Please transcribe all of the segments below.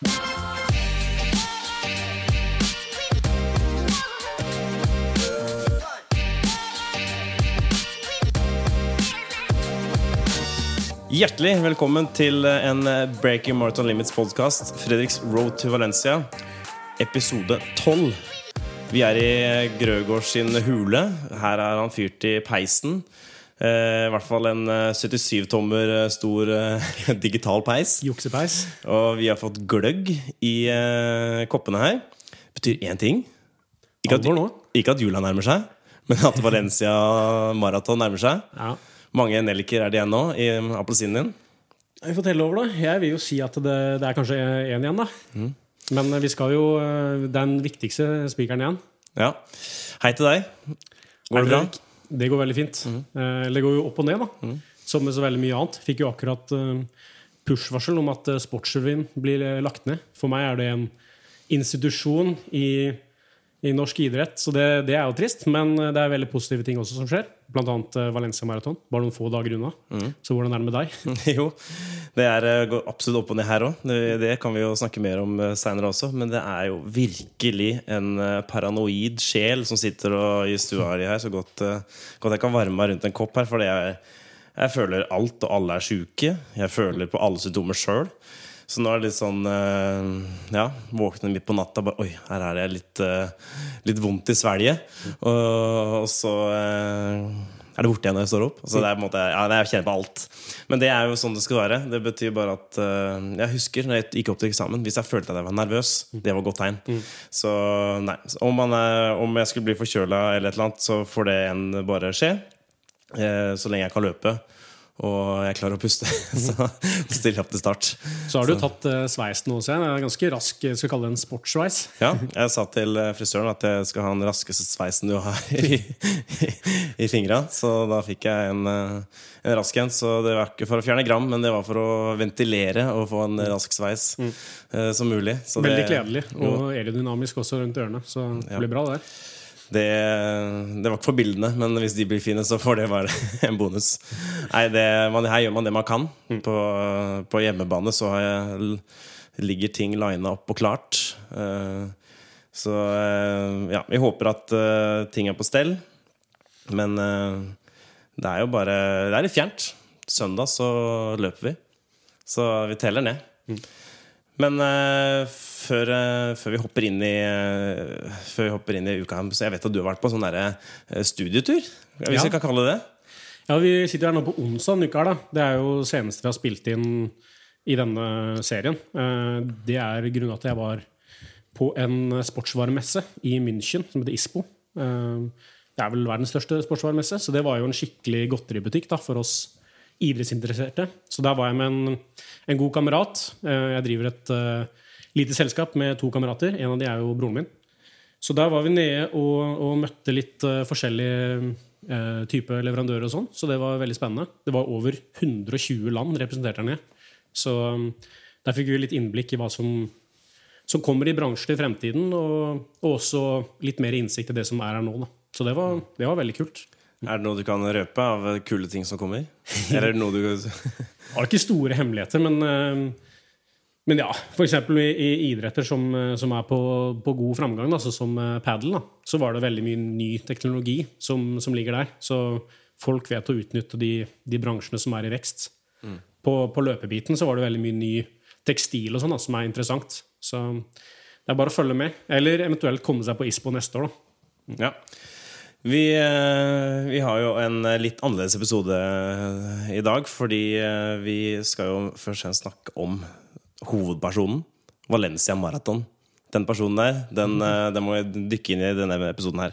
Hjertelig velkommen til en Breaking Marathon Limits podkast. Fredriks Road to Valencia, episode 12. Vi er i Grøgaards sin hule. Her er han fyrt i peisen. Eh, I hvert fall en eh, 77-tommer stor eh, digital peis. Juksepeis. Og vi har fått gløgg i eh, koppene her. Betyr én ting. Ikke at, ikke at jula nærmer seg, men at Valencia maraton nærmer seg. Ja. Mange nelliker er det igjen nå i appelsinen din. Vi får telle over, da. Jeg vil jo si at det, det er kanskje én igjen, da. Men vi skal jo eh, Den viktigste spikeren igjen. Ja. Hei til deg. Går det bra? Mhm. Det går veldig fint. Mm. Det går jo opp og ned, da. Som med så veldig mye annet. Fikk jo akkurat eh, push-varsel om at eh, Sportsrevyen blir lagt ned. For meg er det en institusjon i, i norsk idrett, så det, det er jo trist. Men eh, det er veldig positive ting også som skjer. Blant annet eh, Valencia Marathon. Bare noen få dager unna. Mm. Så hvordan er det med deg? jo, det er, eh, går absolutt opp og ned her òg. Det, det kan vi jo snakke mer om seinere også. Men det er jo virkelig en paranoid sjel som sitter og, i stua her. Så godt, godt jeg kan varme meg rundt en kopp her. For jeg, jeg føler alt, og alle er sjuke. Jeg føler på alle symptomer sjøl. Så nå er det litt sånn eh, Ja, våkne midt på natta bare Oi, her er det litt, eh, litt vondt i svelget. Og, og så eh, er det borte igjen når jeg står opp. Så det er på en måte, ja, jeg kjenner på alt. Men det er jo sånn det skal være. Det betyr bare at uh, Jeg husker når jeg gikk opp til eksamen, hvis jeg følte at jeg var nervøs, det var et godt tegn. Så nei. Om, man er, om jeg skulle bli forkjøla eller et eller annet, så får det en bare skje. Uh, så lenge jeg kan løpe. Og jeg klarer å puste. Så stiller jeg opp til start. Så har du tatt uh, sveisen nå, ser jeg. Ganske rask. Jeg skal kalle det en sportssveis. Ja, jeg sa til eh, frisøren at jeg skal ha den raskeste sveisen du har i, i, i fingra. Så da fikk jeg en, eh, en rask en. Så det var ikke for å fjerne gram, men det var for å ventilere og få en rask sveis eh, som mulig. Så Veldig det- kledelig. Og aerodynamisk også rundt ørene. Så det Ja. blir bra, det. Det, det var ikke for bildene, men hvis de blir fine, så får det være en bonus. Nei, det, man, Her gjør man det man kan. På, på hjemmebane så jeg, ligger ting lina opp og klart. Eh, Så eh, ja, vi håper at eh, ting er på stell. Men det er jo bare Det er litt fjernt. Søndag så løper vi. Så vi teller ned. Men uh, før, uh, før vi hopper inn i uh, Før vi hopper inn i uka Så jeg vet at du har vært på sånn der, studietur, hvis Ja. vi kan kalle det det. Ja, Vi sitter her nå på onsdag denne uka. da. Det er jo seneste vi har spilt inn i denne serien. Det er grunnen til at jeg var på en sportsvaremesse i München som heter ISPO. Det er vel verdens største sportsvaremesse, så det var jo en skikkelig godteributikk for oss idrettsinteresserte. Så der var jeg med en, en god kamerat. Eh, Jeg driver et uh, lite selskap med to kamerater. En av de er jo broren min. Så der var vi nede og, og møtte litt uh, forskjellige uh, type leverandører og sånn. Så det var veldig spennende. Det var over 120 land representert her nede. Så um, der fikk vi litt innblikk i hva som, som kommer i bransjen i fremtiden, og også litt mer innsikt i det som er her nå. Da. Så det var, det var veldig kult. Er det noe du kan røpe av kule ting som kommer? Eller er det noe du Det er ikke store hemmeligheter, men, eh, men ja. F.eks. I, i idretter som, eh, som er på, på god framgang, da, som eh, padel, da, så var det veldig mye ny teknologi som, som ligger der. Så folk vet å utnytte de, de bransjene som er i vekst. På, på løpebiten så var det veldig mye ny tekstil og sånn som er interessant. Så det er bare å følge med. Eller eventuelt komme seg på ISPO neste år. da. Ja. Vi, eh, vi har jo en litt annerledes episode eh, i dag, fordi eh, vi skal jo først og fremst snakke om hovedpersonen. Valencia Marathon. Den personen der, den, eh, den må jeg dykke inn i denne episoden her.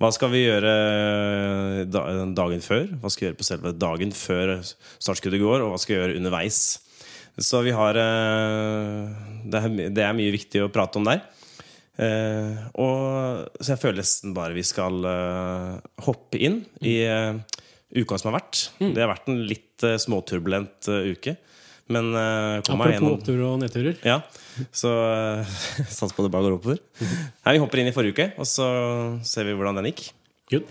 Hva skal vi gjøre eh, dagen før? Hva skal vi gjøre på selve dagen før startskuddet går? Og hva skal vi gjøre underveis? Så vi har eh, det er, det er mye viktig å prate om der. Eh, og, så jeg føler nesten bare vi skal eh, hoppe inn i eh, uka som har vært. Det har vært en litt eh, småturbulent eh, uke. Men eh, kom meg gjennom oppturer og nedturer. Ja, så eh, Sats på det bare går oppover. Nei, vi hopper inn i forrige uke, og så ser vi hvordan den gikk. Good.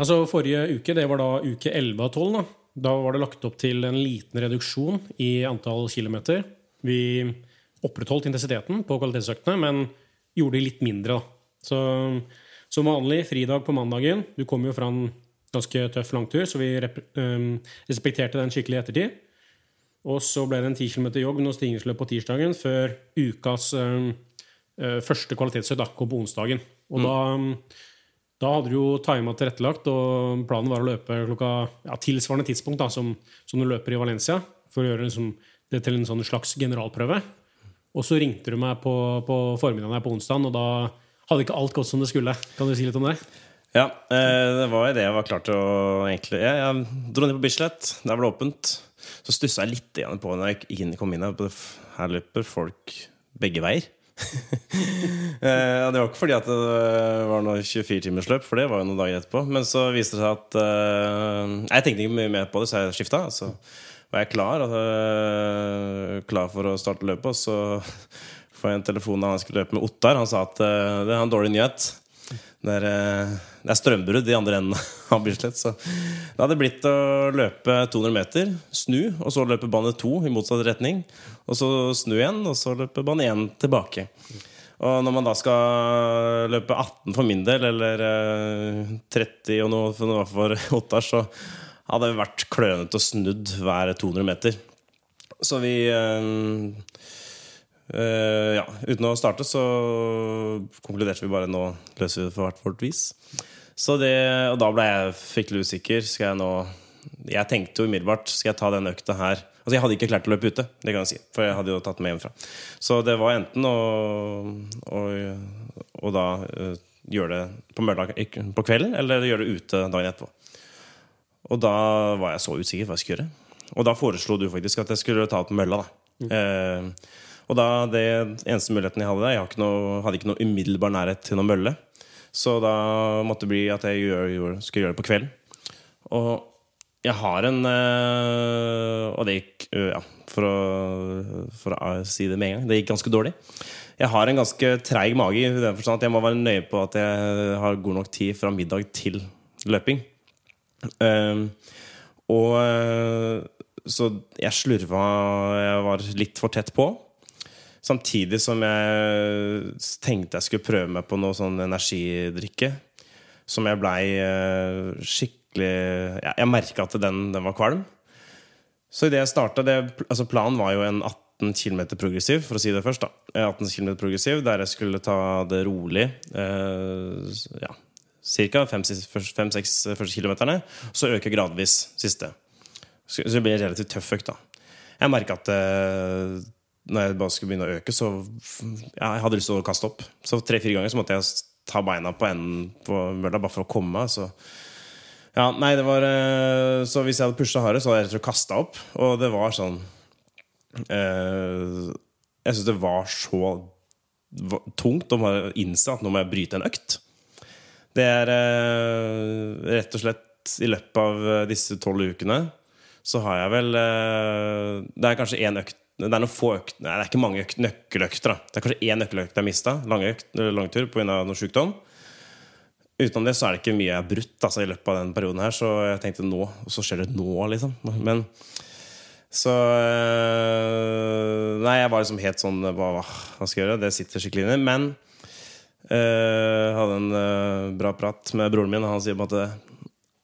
Altså Forrige uke, det var da uke 11 av 12. Da. Da var det lagt opp til en liten reduksjon i antall kilometer. Vi opprettholdt intensiteten på kvalitetsøktene, men gjorde de litt mindre. Så som vanlig, fridag på mandagen. Du kom jo fra en ganske tøff langtur, så vi respekterte den skikkelig i ettertid. Og så ble det en 10 km jogg og stigningsløp på tirsdagen før ukas øh, første kvalitetsøkt kom på onsdagen. Og mm. da, da, hadde du jo tima tilrettelagt, og planen var å løpe klokka ja, tilsvarende tidspunkt da, som, som, du løper i Valencia, for å gjøre liksom, det til en sånn slags generalprøve. Og så ringte du meg på, på formiddagen her på onsdag, og da hadde ikke alt gått som det skulle. Kan du si litt om det? Ja, eh, det var det jeg var klar til å egentlig Jeg, jeg dro ned på Bislett. Der var det åpent. Så stussa jeg litt igjen på når jeg kom inn her. Her løper folk begge veier. Eh, det var ikke fordi at det var noe 24-timersløp, for det var jo noen dager etterpå. Men så viste det seg at uh, Jeg tenkte ikke mye mer på det, så jeg skifta. Så var jeg klar, altså, klar for å starte løpet, og så får jeg en telefon da han skulle løpe med Ottar. Han sa at uh, det er en dårlig nyhet. Det er, eh, det er strømbrudd i andre enden av Bislett. Så det hadde blitt å løpe 200 meter, snu, og så løpe bane 2 i motsatt retning. Og så snu igjen, og så løpe bane 1 tilbake. Og når man da skal løpe 18 for min del, eller 30 eh, og noe for, for Ottar, så hadde det vært klønete og snudd hver 200 meter. Så vi eh, Uh, ja, uten å starte så konkluderte vi bare nå løser vi det for hvert vårt vis. Så det, og da ble jeg fryktelig usikker. Skal jeg nå Jeg tenkte jo umiddelbart Skal jeg ta den økta her Altså Jeg hadde ikke klart å løpe ute, det kan jeg si, for jeg hadde jo tatt med hjemmefra. Så det var enten å, å, å da uh, gjøre det på mørdag, på kvelden, eller gjøre det ute dagen etterpå. Og da var jeg så usikker hva jeg skulle gjøre. Og da foreslo du faktisk at jeg skulle ta det på mølla. da mm. uh, og da, det eneste muligheten jeg hadde, jeg hadde ikke noe, hadde ikke noe umiddelbar nærhet til noen mølle. Så da måtte det bli at jeg gjør, skulle gjøre det på kvelden. Og jeg har en øh, Og det gikk ja, for å, for å, si det med en gang. Det gikk ganske dårlig. Jeg har en ganske treig mage i den forstand at jeg må være nøye på at jeg har god nok tid fra middag til løping. Uh, og så jeg slurva Jeg var litt for tett på. Samtidig som jeg tenkte jeg skulle prøve meg på noe sånn energidrikke. Som jeg blei uh, skikkelig ja, Jeg merka at den, den, var kvalm. Så idet jeg starta altså Planen var jo en 18 km progressiv, for å si det først. da 18 eh, km progressiv Der jeg skulle ta det rolig. Eh, ja, Ca. 5-6 første kilometerne. Så øke gradvis siste. Så det blir relativt tøff økt. da Jeg merka at uh, når jeg bare skulle begynne å øke, så ja, jeg hadde lyst til å kaste opp. Så tre-fire ganger så måtte jeg ta beina på enden på mølla bare for å komme meg. Så ja, nei, det var eh, Så hvis jeg hadde pusha hardere, så hadde jeg rett og slett kasta opp. Og det var sånn eh, Jeg syns det var så tungt å innse at nå må jeg bryte en økt. Det er eh, rett og slett i løpet av disse tolv ukene så har jeg vel Det er kanskje én økt det er noen få økt, nei, det er ikke mange økt, nøkkeløkter. Da. Det er kanskje én nøkkeløkt jeg har mista. Langtur pga. noe sykdom. Utenom det så er det ikke mye jeg har brutt altså, i løpet av den perioden her. Så jeg tenkte nå, og så skjer det nå, liksom. Men så øh, Nei, jeg var liksom helt sånn Hva, hva skal jeg gjøre? Det sitter skikkelig inni. Men øh, hadde en øh, bra prat med broren min, og han sier på måte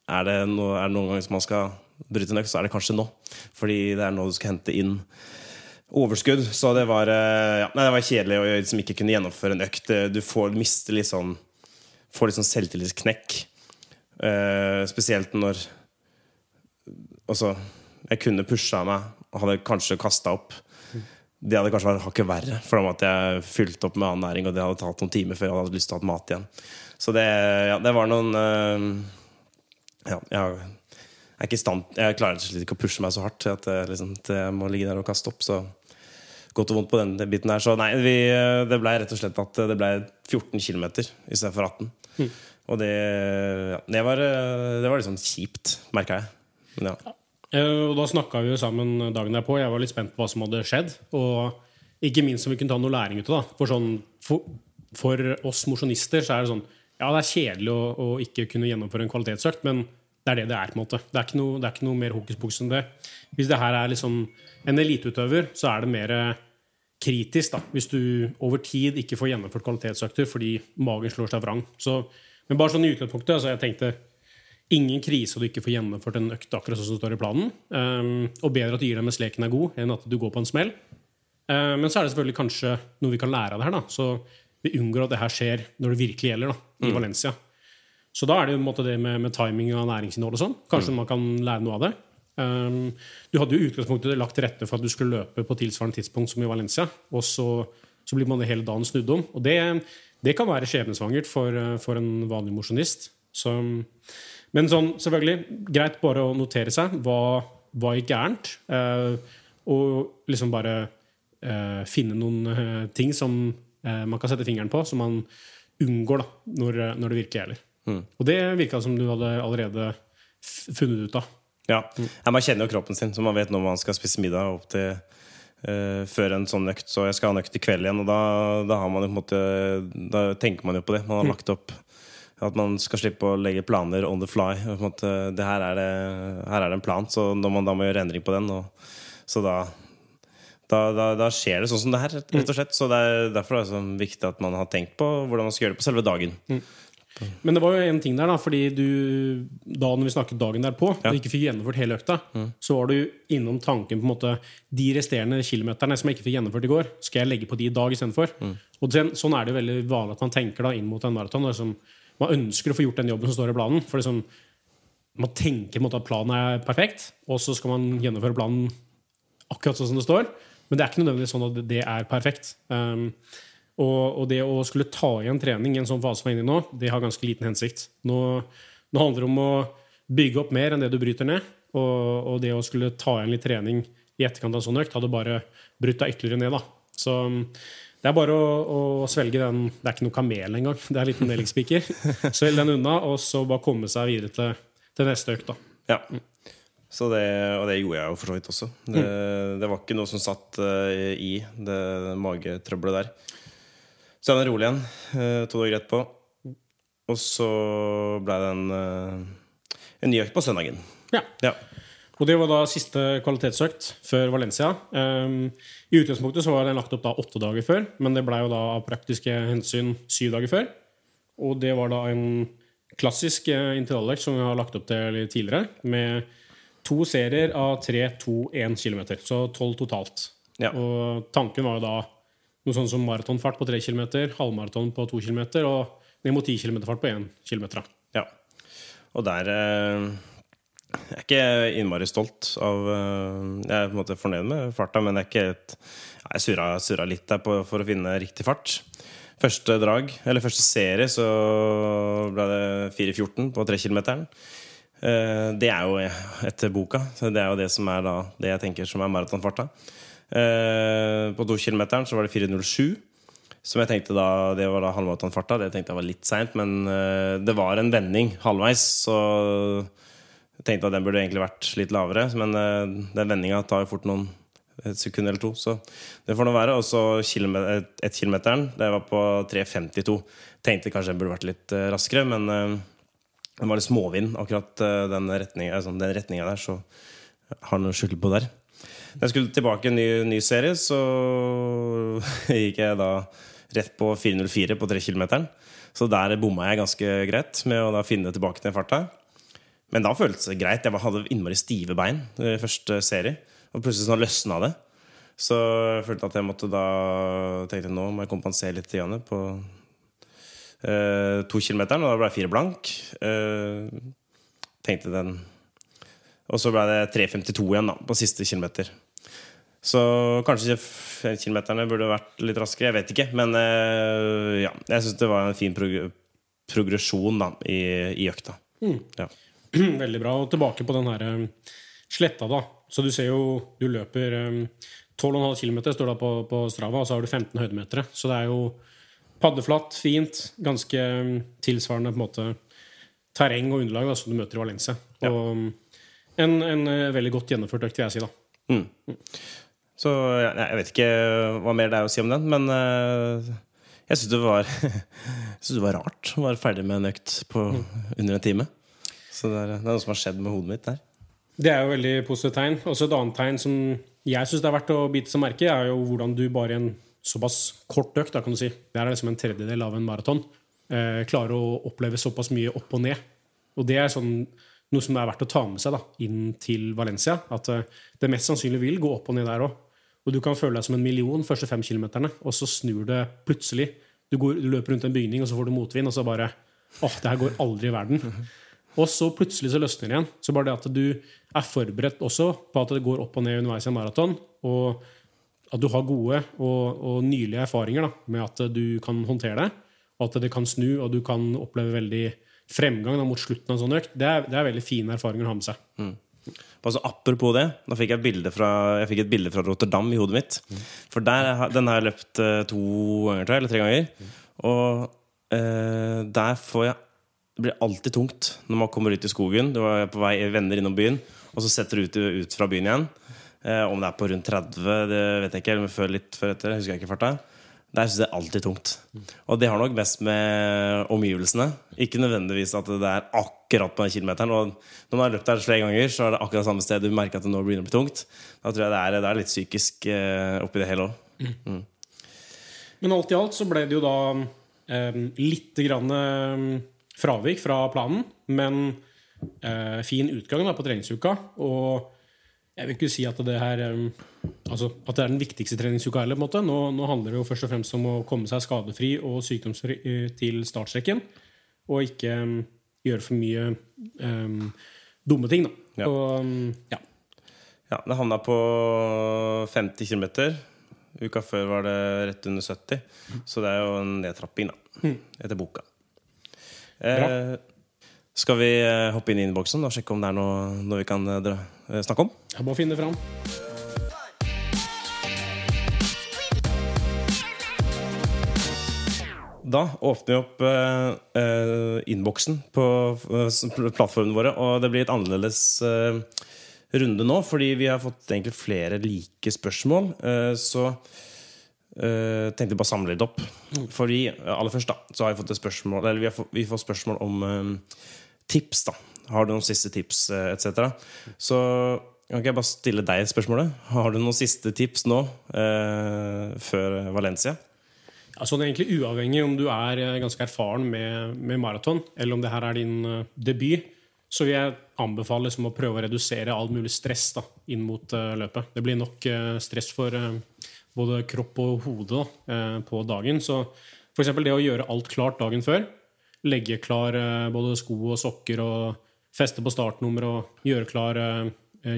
er det, no, er det noen ganger som man skal bryte en økt, så er det kanskje nå. Fordi det er nå du skal hente inn overskudd. Så det var, eh, ja, nei, det var kjedelig å liksom ikke kunne gjennomføre en økt. Eh, du får miste litt sånn Får litt sånn selvtillitsknekk. Uh, spesielt når Altså, jeg kunne pusha meg og hadde kanskje kasta opp. Det hadde kanskje vært hakket verre, for da måtte jeg fylt opp med annen næring, og det hadde tatt noen timer før jeg hadde lyst til å ha mat igjen. Så det, ja, det var noen uh, Ja, jeg i stand Jeg klarer ikke å pushe meg så hardt at jeg, liksom, til jeg må ligge der og kaste opp. Så godt og vondt på den biten her. Så nei, vi, det ble rett og slett at det ble 14 km istedenfor 18. Mm. Og det, ja, det, var, det var liksom kjipt, merka jeg. Men, ja. Og da snakka vi jo sammen dagen derpå. Jeg var litt spent på hva som hadde skjedd. Og ikke minst om vi kunne ta noe læring ut av det. For, sånn, for, for oss mosjonister så er det sånn Ja, det er kjedelig å, å ikke kunne gjennomføre en kvalitetsøkt, men det er det det er. på en måte. Det er ikke noe, det er ikke noe mer hokus pokus enn det. Hvis det her er liksom en eliteutøver, så er det mer kritisk da, hvis du over tid ikke får gjennomført kvalitetsøkter fordi magen slår seg vrang. Så, men bare sånn i utgangspunktet, altså jeg tenkte ingen krise at du ikke får gjennomført en økt akkurat sånn som står i planen. Um, og bedre at du gir deg mens leken er god, enn at du går på en smell. Uh, men så er det selvfølgelig kanskje noe vi kan lære av det her. da, så vi unngår at det her skjer når det virkelig gjelder, da, i mm. Valencia. Så da er det jo en måte det med, med timing av næringsinnhold og sånn. Kanskje mm. man kan lære noe av det. Um, du hadde jo i utgangspunktet lagt til rette for at du skulle løpe på tilsvarende tidspunkt som i Valencia, og så, så blir man det hele dagen snudd om. Og det, det kan være skjebnesvangert for, for en vanlig mosjonist. Men sånn, selvfølgelig, greit bare å notere seg hva, hva gikk gærent. Uh, og liksom bare uh, finne noen uh, ting som man kan sette fingeren på, som man unngår da, når, når det virkelig gjelder. Mm. Og det virka som du hadde allerede funnet ut av. Ja. ja. Man kjenner jo kroppen sin, så man vet når man skal spise middag opp til uh, før en sånn økt. Så jeg skal ha en økt i kveld igjen, og da, da, måte, da, tenker man jo på det. Man har mm. lagt opp at man skal slippe å legge planer on the fly. Måte, her, er det, her, er det, en plan, så da må man gjøre endring på den. Og, så da, da, da, skjer det sånn som det her, rett og slett. Så det er derfor er det så viktig at man har tenkt på hvordan man skal gjøre det på selve dagen. Mm. Men det var jo en ting der, da, fordi du da når vi snakket dagen derpå, ja. og ikke fikk gjennomført hele økta, mm. så var du innom tanken på en måte De resterende kilometerne som jeg ikke fikk gjennomført i går, skal jeg legge på de i dag istedenfor. Mm. Og den, sånn er det jo veldig vanlig at man tenker da inn mot en maraton. Liksom, man ønsker å få gjort den jobben som står i planen. For liksom, man tenker på en måte at planen er perfekt, og så skal man gjennomføre planen akkurat sånn som det står. Men det er ikke nødvendigvis sånn at det er perfekt. Um, og, og, det å skulle ta igjen trening i en sånn fase som er inne i nå, det har ganske liten hensikt. Nå, nå, handler det om å bygge opp mer enn det du bryter ned. Og, og det å skulle ta igjen litt trening i etterkant av en sånn økt hadde bare brutt deg ytterligere ned. da. Så det er bare å, å, svelge den Det er ikke noe kamel engang. Det er en liten nellikspiker. Svelg den unna, og så bare komme seg videre til, til neste økt. da. Ja. Så det, og det gjorde jeg jo for så vidt også. Det, mm. det var ikke noe som satt uh, i det magetrøbbelet der. Så er den rolig igjen. Uh, to dager etterpå. Og så ble det en, uh, en ny økt på søndagen. Ja. ja. Og det var da siste kvalitetsøkt før Valencia. Um, I utgangspunktet så var den lagt opp da åtte dager før, men det ble jo da av praktiske hensyn syv dager før. Og det var da en klassisk uh, intervalløkt som vi har lagt opp til tidligere, med to serier av 3-2-1 km. Så tolv totalt. Ja. Og tanken var jo da noe sånn som maratonfart på 3 km, halvmaraton på 2 km og ned mot 10 km fart på 1 km. Ja. Og der eh, Jeg er ikke innmari stolt av eh, Jeg er på en måte fornøyd med farta, men jeg, er jeg surra litt der på, for å finne riktig fart. Første drag, eller første serie, så ble det 4.14 på 3 km. Eh, det er jo etter boka. Så det er jo det som er da, det jeg tenker som er maratonfarta. Eh, på to kilometeren så var det 4.07. Som jeg tenkte da Det var da halvmaratonfarta. Det tenkte jeg var litt seint, men eh, det var en vending halvveis, så jeg tenkte at den burde egentlig vært litt lavere. Men eh, den vendinga tar jo fort noen et sekund eller to, så det får nå være. Og så ettkilometeren. det var på 3.52. Tenkte kanskje den burde vært litt raskere, men det var litt småvind akkurat den retninga altså der, så har noe skyld på der. Da jeg skulle tilbake i en ny, ny, serie, så gikk jeg da rett på 404 på 3 km. Så der bomma jeg ganske greit med å da finne tilbake til farta. Men da føltes det greit. Jeg hadde innmari stive bein i første serie. Og plutselig sånn løsna det. Så jeg følte at jeg måtte da tenkte nå må jeg kompensere litt igjen på eh, to kilometeren. Og da ble jeg fire blank. Eh, tenkte den Og så ble det 3.52 igjen da, på siste kilometer. Så kanskje kilometerne burde vært litt raskere. Jeg vet ikke. Men uh, ja, jeg syns det var en fin prog progresjon da, i, i økta. Mm. Ja. Veldig bra. Og tilbake på den her um, sletta, da. Så du ser jo du løper um, 12,5 km står det på, på, Strava, og så har du 15 høydemetere. Så det er jo paddeflatt, fint. Ganske um, tilsvarende på en måte terreng og underlag da, som du møter i Valencia. Ja. Og um, en, en, uh, veldig godt gjennomført økt, vil jeg si. da. Mm. Så jeg vet ikke hva mer det er å si om den, men uh, Jeg syns det, det var rart å være ferdig med en økt på under en time. Så det er, det er noe som har skjedd med hodet mitt der. Det er jo veldig positivt tegn. Også et annet tegn som jeg syns det er verdt å bite seg merke er jo hvordan du bare i en såpass kort økt, da kan du si, det er liksom en tredjedel av en maraton, eh, klarer å oppleve såpass mye opp og ned. Og det er sånn, noe som er verdt å ta med seg da, inn til Valencia. At eh, det mest sannsynlig vil gå opp og ned der òg. Og du kan føle deg som en million første fem kilometerne, og så snur det plutselig. Du, går, du løper rundt en bygning, og så får du motvind, og så bare åh, det her går aldri i verden. Og så plutselig så løsner det igjen. Så bare det at du er forberedt også på at det går opp og ned underveis i en maraton, og at du har gode og, og nylige erfaringer da, med at du kan håndtere det, og at det kan snu, og du kan oppleve veldig fremgang da, mot slutten av en sånn økt, det er, det er veldig fine erfaringer å ha med seg. Altså, apropos det, da fikk jeg, fra, jeg fikk et bilde fra Rotterdam i hodet mitt. For der, den har jeg løpt eh, to ganger, tror jeg, eller tre ganger. Og eh, der får jeg Det blir alltid tungt når man kommer ut i skogen. Du er på vei vender innom byen, og så setter du ut, ut fra byen igjen. Eh, om det er på rundt 30, det vet jeg ikke. Eller før, litt før etter. Husker jeg ikke farta. Der syns jeg alltid tungt. Og det har nok mest med omgivelsene. Ikke nødvendigvis at det er akkurat på den kilometeren. Og når man har løpt der flere ganger, så er det akkurat samme sted du merker at det nå begynner å bli tungt. Da tror jeg det er, det er litt psykisk eh, oppi det hele òg. Men alt i alt så ble det jo da eh, litt grann eh, fravik fra planen, men eh, fin utgang da på treningsuka. Og jeg vil ikke si at det her eh, Altså at det er den viktigste treningsuka heller. på en måte. Nå, nå handler det jo først og fremst om å komme seg skadefri og sykdomsfri eh, til startstreken. Og ikke um, gjøre for mye um, dumme ting, da. Ja. Og, mm, ja. Ja, det havna på 50 km. Uka før var det rett under 70. Så det er jo en nedtrapping, da. Etter boka. Eh, skal vi eh, hoppe inn i innboksen og sjekke om det er noe, noe vi kan eh, dra, snakke om? Jeg må finne det fram. Da åpner vi opp eh, eh, innboksen på eh, plattformene våre, og det blir et annerledes eh, runde nå, fordi vi har fått egentlig flere like spørsmål. Eh, så eh, tenkte jeg bare å samle litt opp. Fordi aller først da, så har vi fått et spørsmål Eller vi, fått, vi får spørsmål om tips. da Har du noen siste tips, etc.? Så kan ikke jeg bare stille deg spørsmålet? Har du noen siste tips nå før Valencia? Ja, er egentlig Uavhengig om du er eh, ganske erfaren med, med maraton, eller om det her er din eh, debut, så vil jeg anbefale liksom, å prøve å redusere all mulig stress da, inn mot uh, løpet. Det blir nok uh, stress for både kropp og hode da, på dagen. Så f.eks. det å gjøre alt klart dagen før. Legge klar både sko og sokker og feste på startnummer og gjøre klar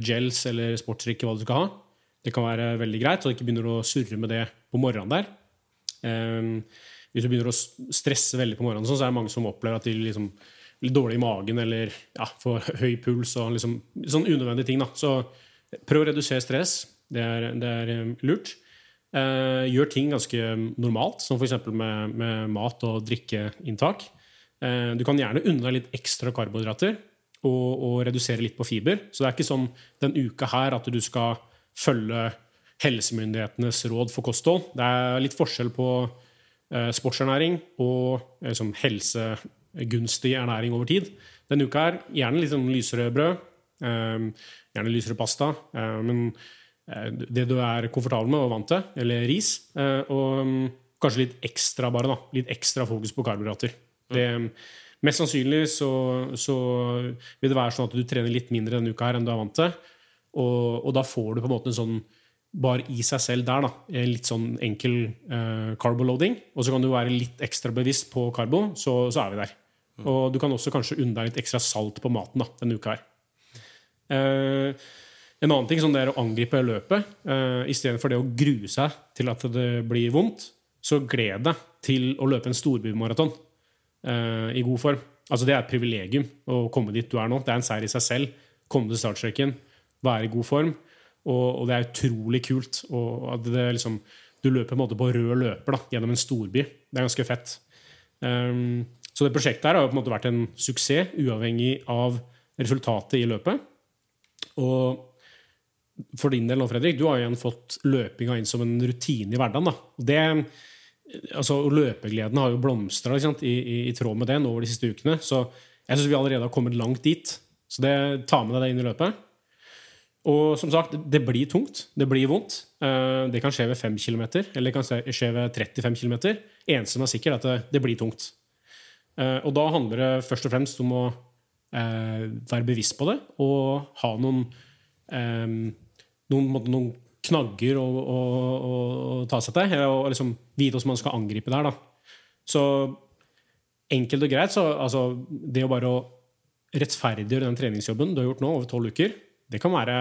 gels eller sportsdrikke, hva du skal ha. Det kan være veldig greit, så du ikke begynner å surre med det på morgenen der. Um, hvis du begynner å stresse veldig på morgenen, sånn, så er det mange som opplever at de liksom blir dårlig i magen eller ja, får høy puls og liksom, sånn unødvendige ting. Da. Så prøv å redusere stress. Det er, det er um, lurt. Eh, gjør ting ganske normalt, som f.eks. Med, med mat og drikkeinntak. Eh, du kan gjerne unne deg litt ekstra karbohydrater og, og redusere litt på fiber. Så det er ikke sånn den uka her at du skal følge helsemyndighetenes råd for kosthold. Det er litt forskjell på eh, sportsernæring og sånn helsegunstig ernæring over tid. Denne uka her gjerne litt sånn lysere brød, eh, gjerne lysere pasta. Men det du er komfortabel med og vant til, eller ris. Og mm, kanskje litt ekstra bare da, litt ekstra fokus på karbohydrater. Mest sannsynlig så, så vil det være sånn at du trener litt mindre denne uka her enn du er vant til. Og, og da får du på en måte en sånn bare i seg selv der, da, litt sånn enkel eh, carboloading. Og så kan du være litt ekstra bevisst på karbo, så, så er vi der. Og du kan også kanskje unne deg litt ekstra salt på maten da, denne uka her. Eh, en annen ting som det er å angripe løpet. Eh, Istedenfor det å grue seg til at det blir vondt, så gled deg til å løpe en storbymaraton eh, i god form. Altså Det er et privilegium å komme dit du er nå. Det er en seier i seg selv. Komme til startstreken, være i god form. Og, og det er utrolig kult. Og at det liksom, du løper på en måte på rød løper da, gjennom en storby. Det er ganske fett. Um, så det prosjektet her har på en måte vært en suksess, uavhengig av resultatet i løpet. Og for din del nå, Fredrik, du har igjen fått løpinga inn som en rutine i hverdagen. da. Og Det, altså, Løpegleden har jo blomstra i, i, i, tråd med det nå over de siste ukene. Så jeg syns vi allerede har kommet langt dit. Så det, ta med deg det inn i løpet. Og som sagt, det blir tungt. Det blir vondt. Eh, det kan skje ved 5 km, eller det kan skje ved 35 km. Eneste som er sikkert, er at det, blir tungt. Eh, og da handler det først og fremst om å eh, være bevisst på det og ha noen, noen, noen knagger å, å, å, å, ta seg til, og liksom vite hvordan man skal angripe der. Da. Så enkelt og greit, så altså, det å bare rettferdiggjøre den treningsjobben du har gjort nå over tolv uker, det kan være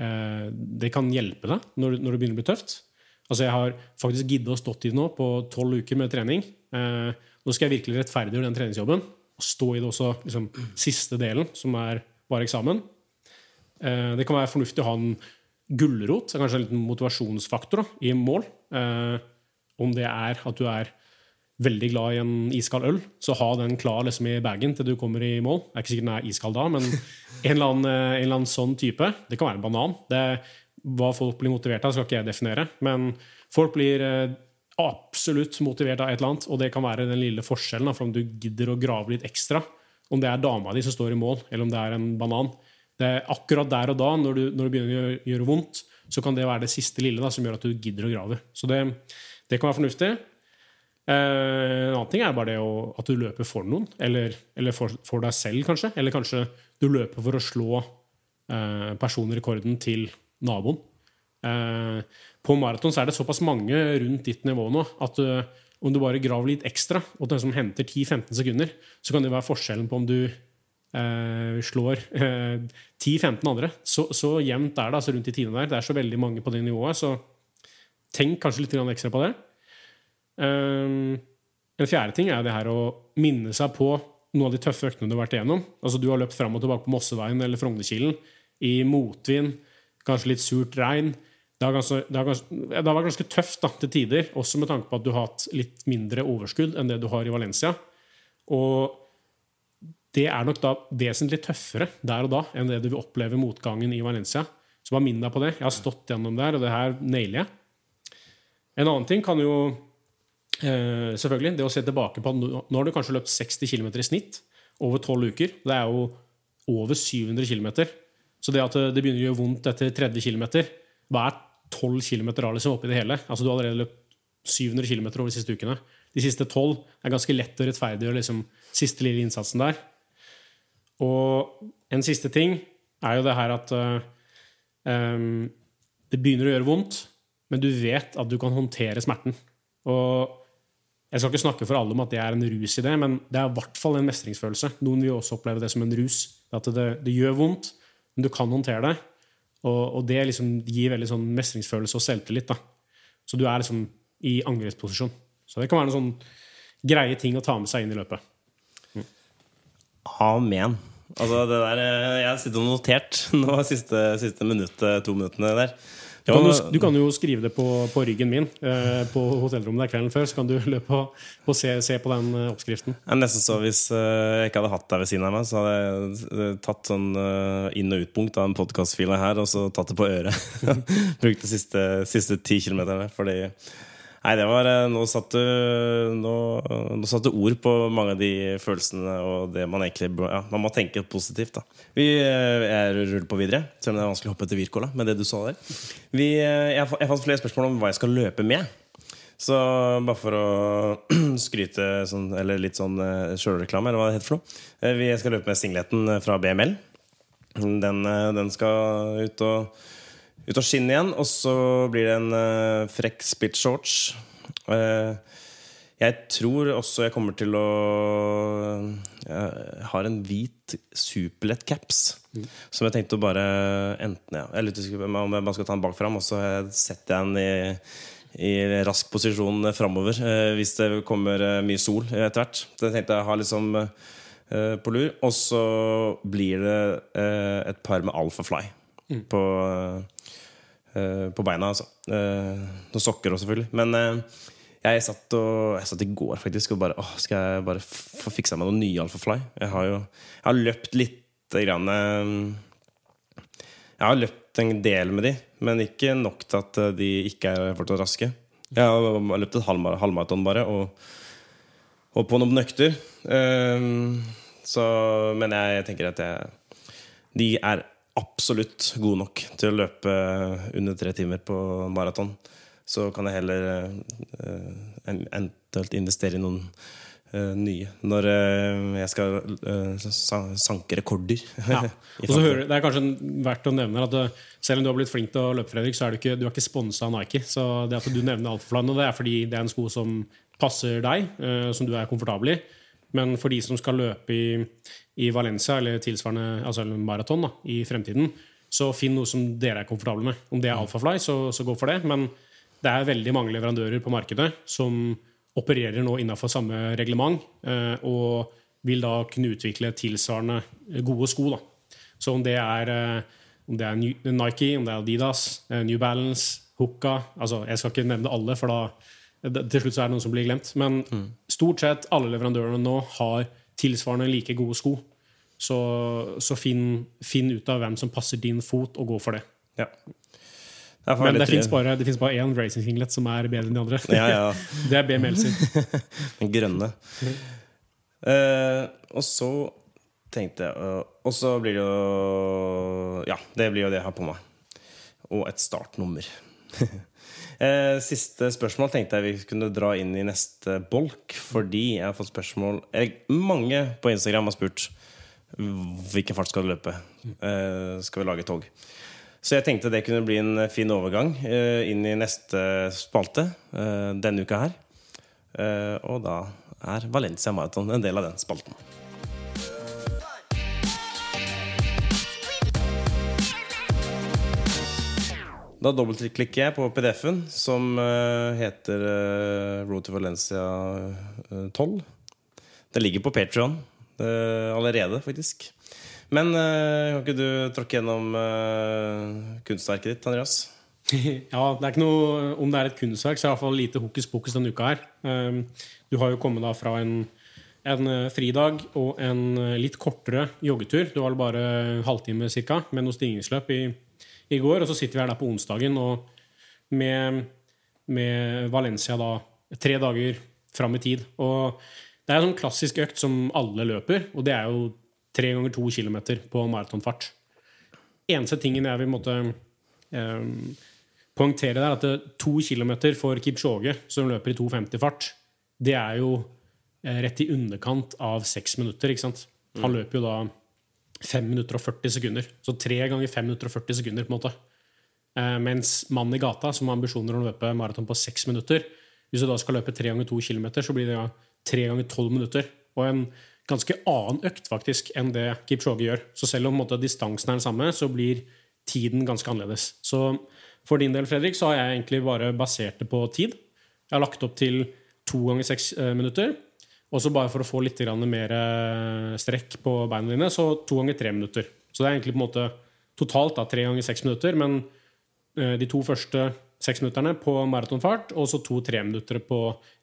eh, Det kan hjelpe deg når, når, det begynner å bli tøft. Altså Jeg har faktisk giddet å stått i det nå på tolv uker med trening. Eh, nå skal jeg virkelig rettferdiggjøre den treningsjobben og stå i det også liksom, siste delen, som er bare eksamen. Eh, det kan være fornuftig å ha en gulrot, kanskje en liten motivasjonsfaktor da, i mål. Eh, om det er at du er veldig glad i en iskald øl, så ha den klar liksom, i bagen til du kommer i mål. Det er ikke sikkert den er iskald da, men en eller, annen, en eller annen sånn type. Det kan være en banan. Det, hva folk blir motivert av, skal ikke jeg definere. Men folk blir absolutt motivert av et eller annet, og det kan være den lille forskjellen for om du gidder å grave litt ekstra. Om det er dama di som står i mål, eller om det er en banan. Det er akkurat der og da, når, du, når det begynner å gjøre, gjøre, vondt, så kan det være det siste lille da, som gjør at du gidder å grave. Så det, det kan være fornuftig. Eh, en annen ting er bare det å, at du løper for noen, eller, eller for, for, deg selv, kanskje. Eller kanskje du løper for å slå eh, personrekorden til naboen. Eh, på maraton er det såpass mange rundt ditt nivå nå at uh, om du bare graver litt ekstra, og den som henter 10-15 sekunder, så kan det være forskjellen på om du uh, slår uh, eh, 10-15 andre. Så, så, jevnt er det altså rundt de tiende der. Det er så veldig mange på det nivået, så tenk kanskje litt ekstra på det. En fjerde ting er det her å minne seg på noen av de tøffe øktene du har vært igjennom. Altså Du har løpt fram og tilbake på Mosseveien eller Frognerkilen i motvind, kanskje litt surt regn det har, ganske, det, har ganske, det har, vært ganske tøft da, til tider, også med tanke på at du har hatt litt mindre overskudd enn det du har i Valencia. Og det er nok da vesentlig tøffere der og da enn det du vil oppleve motgangen i Valencia. Så bare minn deg på det. Jeg har stått gjennom der, og det her nailer jeg. En annen ting kan jo eh, selvfølgelig det å se tilbake på nå har du kanskje løpt 60 km i snitt over 12 uker. Det er jo over 700 km. Så det at det begynner å gjøre vondt etter 30 km, hva er 12 km liksom oppi det hele. Altså Du har allerede løpt 700 km over de siste ukene. De siste 12 er ganske lett å rettferdiggjøre liksom, siste lille innsatsen der. Og en siste ting er jo det her at uh, um, det begynner å gjøre vondt, men du vet at du kan håndtere smerten. Og jeg skal ikke snakke for alle om at det er en rus i det, men det er i hvert fall en mestringsfølelse. Noen vil også oppleve det som en rus. At det, det gjør vondt, men du kan håndtere det. Og, og det liksom gir veldig sånn mestringsfølelse og selvtillit. da. Så du er liksom i angrepsposisjon. Så det kan være noen sånn greie ting å ta med seg inn i løpet. Mm. Amen. Altså det der, eh, Jeg har sittet og notert nå siste, siste minuttet, to minuttene der. Du kan, jo, du kan jo skrive det på, på ryggen min eh, på hotellrommet der kvelden før. Så kan du løpe og, og se, se, på den uh, oppskriften. Det er nesten så Hvis eh, jeg ikke hadde hatt deg ved siden av meg, så hadde jeg tatt sånn uh, inn- og utpunkt av en podkastfile her og så tatt det på øret. Brukt de siste, siste ti kilometerne. Fordi Nei, det var eh, Nå satte du nå, ord på mange av de følelsene og det man egentlig ja, Man må tenke positivt, da. Vi er jeg ruller på videre, selv om det er vanskelig å hoppe etter Wirkola med det du sa der. Vi, eh, jeg, jeg fant flere spørsmål om hva jeg skal løpe med. Så bare for å skryte sånn, eller litt sånn sjølreklame, eller hva det heter for noe. Vi skal løpe med singleten fra BML. Den, den skal ut og ut av skinn igjen, og så blir det en uh, frekk spit-shorts. Uh, jeg tror også jeg kommer til å Jeg har en hvit superlett caps mm. som jeg tenkte å bare enten ja, Jeg lurer om jeg bare skal ta den bak fram, og så setter jeg den i, i rask posisjon framover hvis det kommer mye sol etter hvert. Så jeg tenkte jeg har liksom på lur. Og så blir det et par med alfa Fly mm. på uh, på beina, altså. Uh, noen sokker òg, selvfølgelig. Men uh, jeg satt, og, jeg satt i går faktisk og bare åh, Skal jeg bare få fiksa meg noen nye Alphafly? Jeg har jo jeg har løpt lite grann Jeg har løpt en del med de, men ikke nok til at de ikke er fortsatt raske. Jeg har løpt et halvma- halvmaraton bare, og, og på noen økter. Ehm, så, men jeg tenker at jeg, de er absolutt god nok til å løpe under tre timer på maraton. Så kan jeg heller eh, eventuelt investere i noen eh, nye når eh, jeg skal eh, sanke rekorder. Ja. Og så hører, det er kanskje verdt å nevne at eh, selv om du har blitt flink til å løpe, Fredrik, så er du ikke, du er ikke sponsa av Nike. Så det at du nevner Alphafly nå, det er fordi det er en sko som passer deg, eh, som du er komfortabel i. Men for de som skal løpe i, i Valencia eller tilsvarende altså maraton i fremtiden, så finn noe som dere er komfortable med. Om det er Alphafly, så, så gå for det. Men det er veldig mange leverandører på markedet som opererer nå innenfor samme reglement, eh, og vil da kunne utvikle tilsvarende gode sko. da. Så om det er, eh, om det er Nike, om det er Adidas, eh, New Balance, Hooka altså Jeg skal ikke nevne alle, for da til slutt er det noen som blir glemt. Men stort sett alle leverandørene nå har tilsvarende like gode sko. Så, så finn, finn ut av hvem som passer din fot, og gå for det. Ja. Det Men det fins bare, det bare én racing singlet som er bedre enn de andre. Ja, ja. Det er BML sin. Den grønne. Uh, og så tenkte jeg uh, Og så blir det jo Ja, det blir jo det jeg har på meg. Og et startnummer. Eh, Siste spørsmål tenkte jeg vi kunne dra inn i neste bolk. Fordi jeg har fått spørsmål jeg, Mange på Instagram har spurt hvilken fart skal du løpe. Eh, skal vi lage tog? Så jeg tenkte det kunne bli en fin overgang eh, inn i neste spalte eh, denne uka her. Eh, og da er Valencia Marathon en del av den spalten. Da dobbeltklikker jeg på PDF-en, som eh, heter eh, Road to Valencia eh, 12. Det ligger på Patrion allerede, faktisk. Men eh, kan ikke du tråkke gjennom eh, kunstverket ditt, Andreas? Ja, det er ikke noe, Om det er et kunstverk, så er det i hvert fall lite hokus pokus denne uka her. Um, Du har jo kommet da fra en, en eh, fridag og en eh, litt kortere joggetur. Du var vel bare en halvtime cirka, med noe stigningsløp i, i går. Og så sitter vi her da på onsdagen og med, med Valencia da tre dager fram i tid. Og det er en sånn klassisk økt som alle løper, og det er jo tre ganger to kilometer på maratonfart. Eneste tingen jeg vil måtte eh, poengtere der, at det, to kilometer for Kipchoge, som løper i 2,50-fart, det er jo eh, rett i underkant av seks minutter. ikke sant? Han løper jo da 5 minutter og 40 sekunder. Så 3 ganger 5 minutter og 40 sekunder. på en måte. Eh, mens mannen i gata, som har ambisjoner om å løpe maraton på 6 minutter Hvis du da skal løpe 3 ganger 2 kilometer, så blir det ja tre ganger tolv minutter. Og en ganske annen økt faktisk enn det Kipchoge gjør. Så selv om måte, distansen er den samme, så blir tiden ganske annerledes. Så for din del, Fredrik, så har jeg egentlig bare basert det på tid. Jeg har lagt opp til 2 ganger seks eh, minutter. Og så bare for å få litt mer eh, strekk på beina dine, så to ganger tre minutter. Så det er egentlig på en måte totalt da, tre ganger seks minutter, men eh, de to første seks minutterne på maratonfart, og så to tre minutter på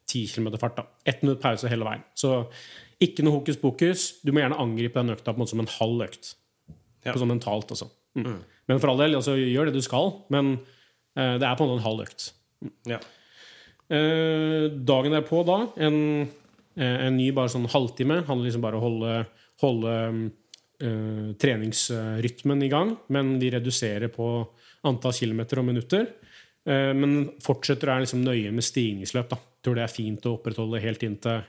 ti km fart. da. Ett minutt pause hele veien. Så ikke noe hokus pokus. Du må gjerne angripe den økta på en måte som en halv økt. Ja. Sånn mentalt, altså. Mm. Men for all del, altså, gjør det du skal, men uh, det er på en måte en halv økt. Ja. Uh, dagen derpå, da, en, en ny bare sånn halvtime. Handler liksom bare om å holde, holde uh, treningsrytmen i gang. Men vi reduserer på antall kilometer og minutter. Uh, men fortsetter å være liksom nøye med stigningsløp. Da. Tror det er fint å opprettholde helt inn til,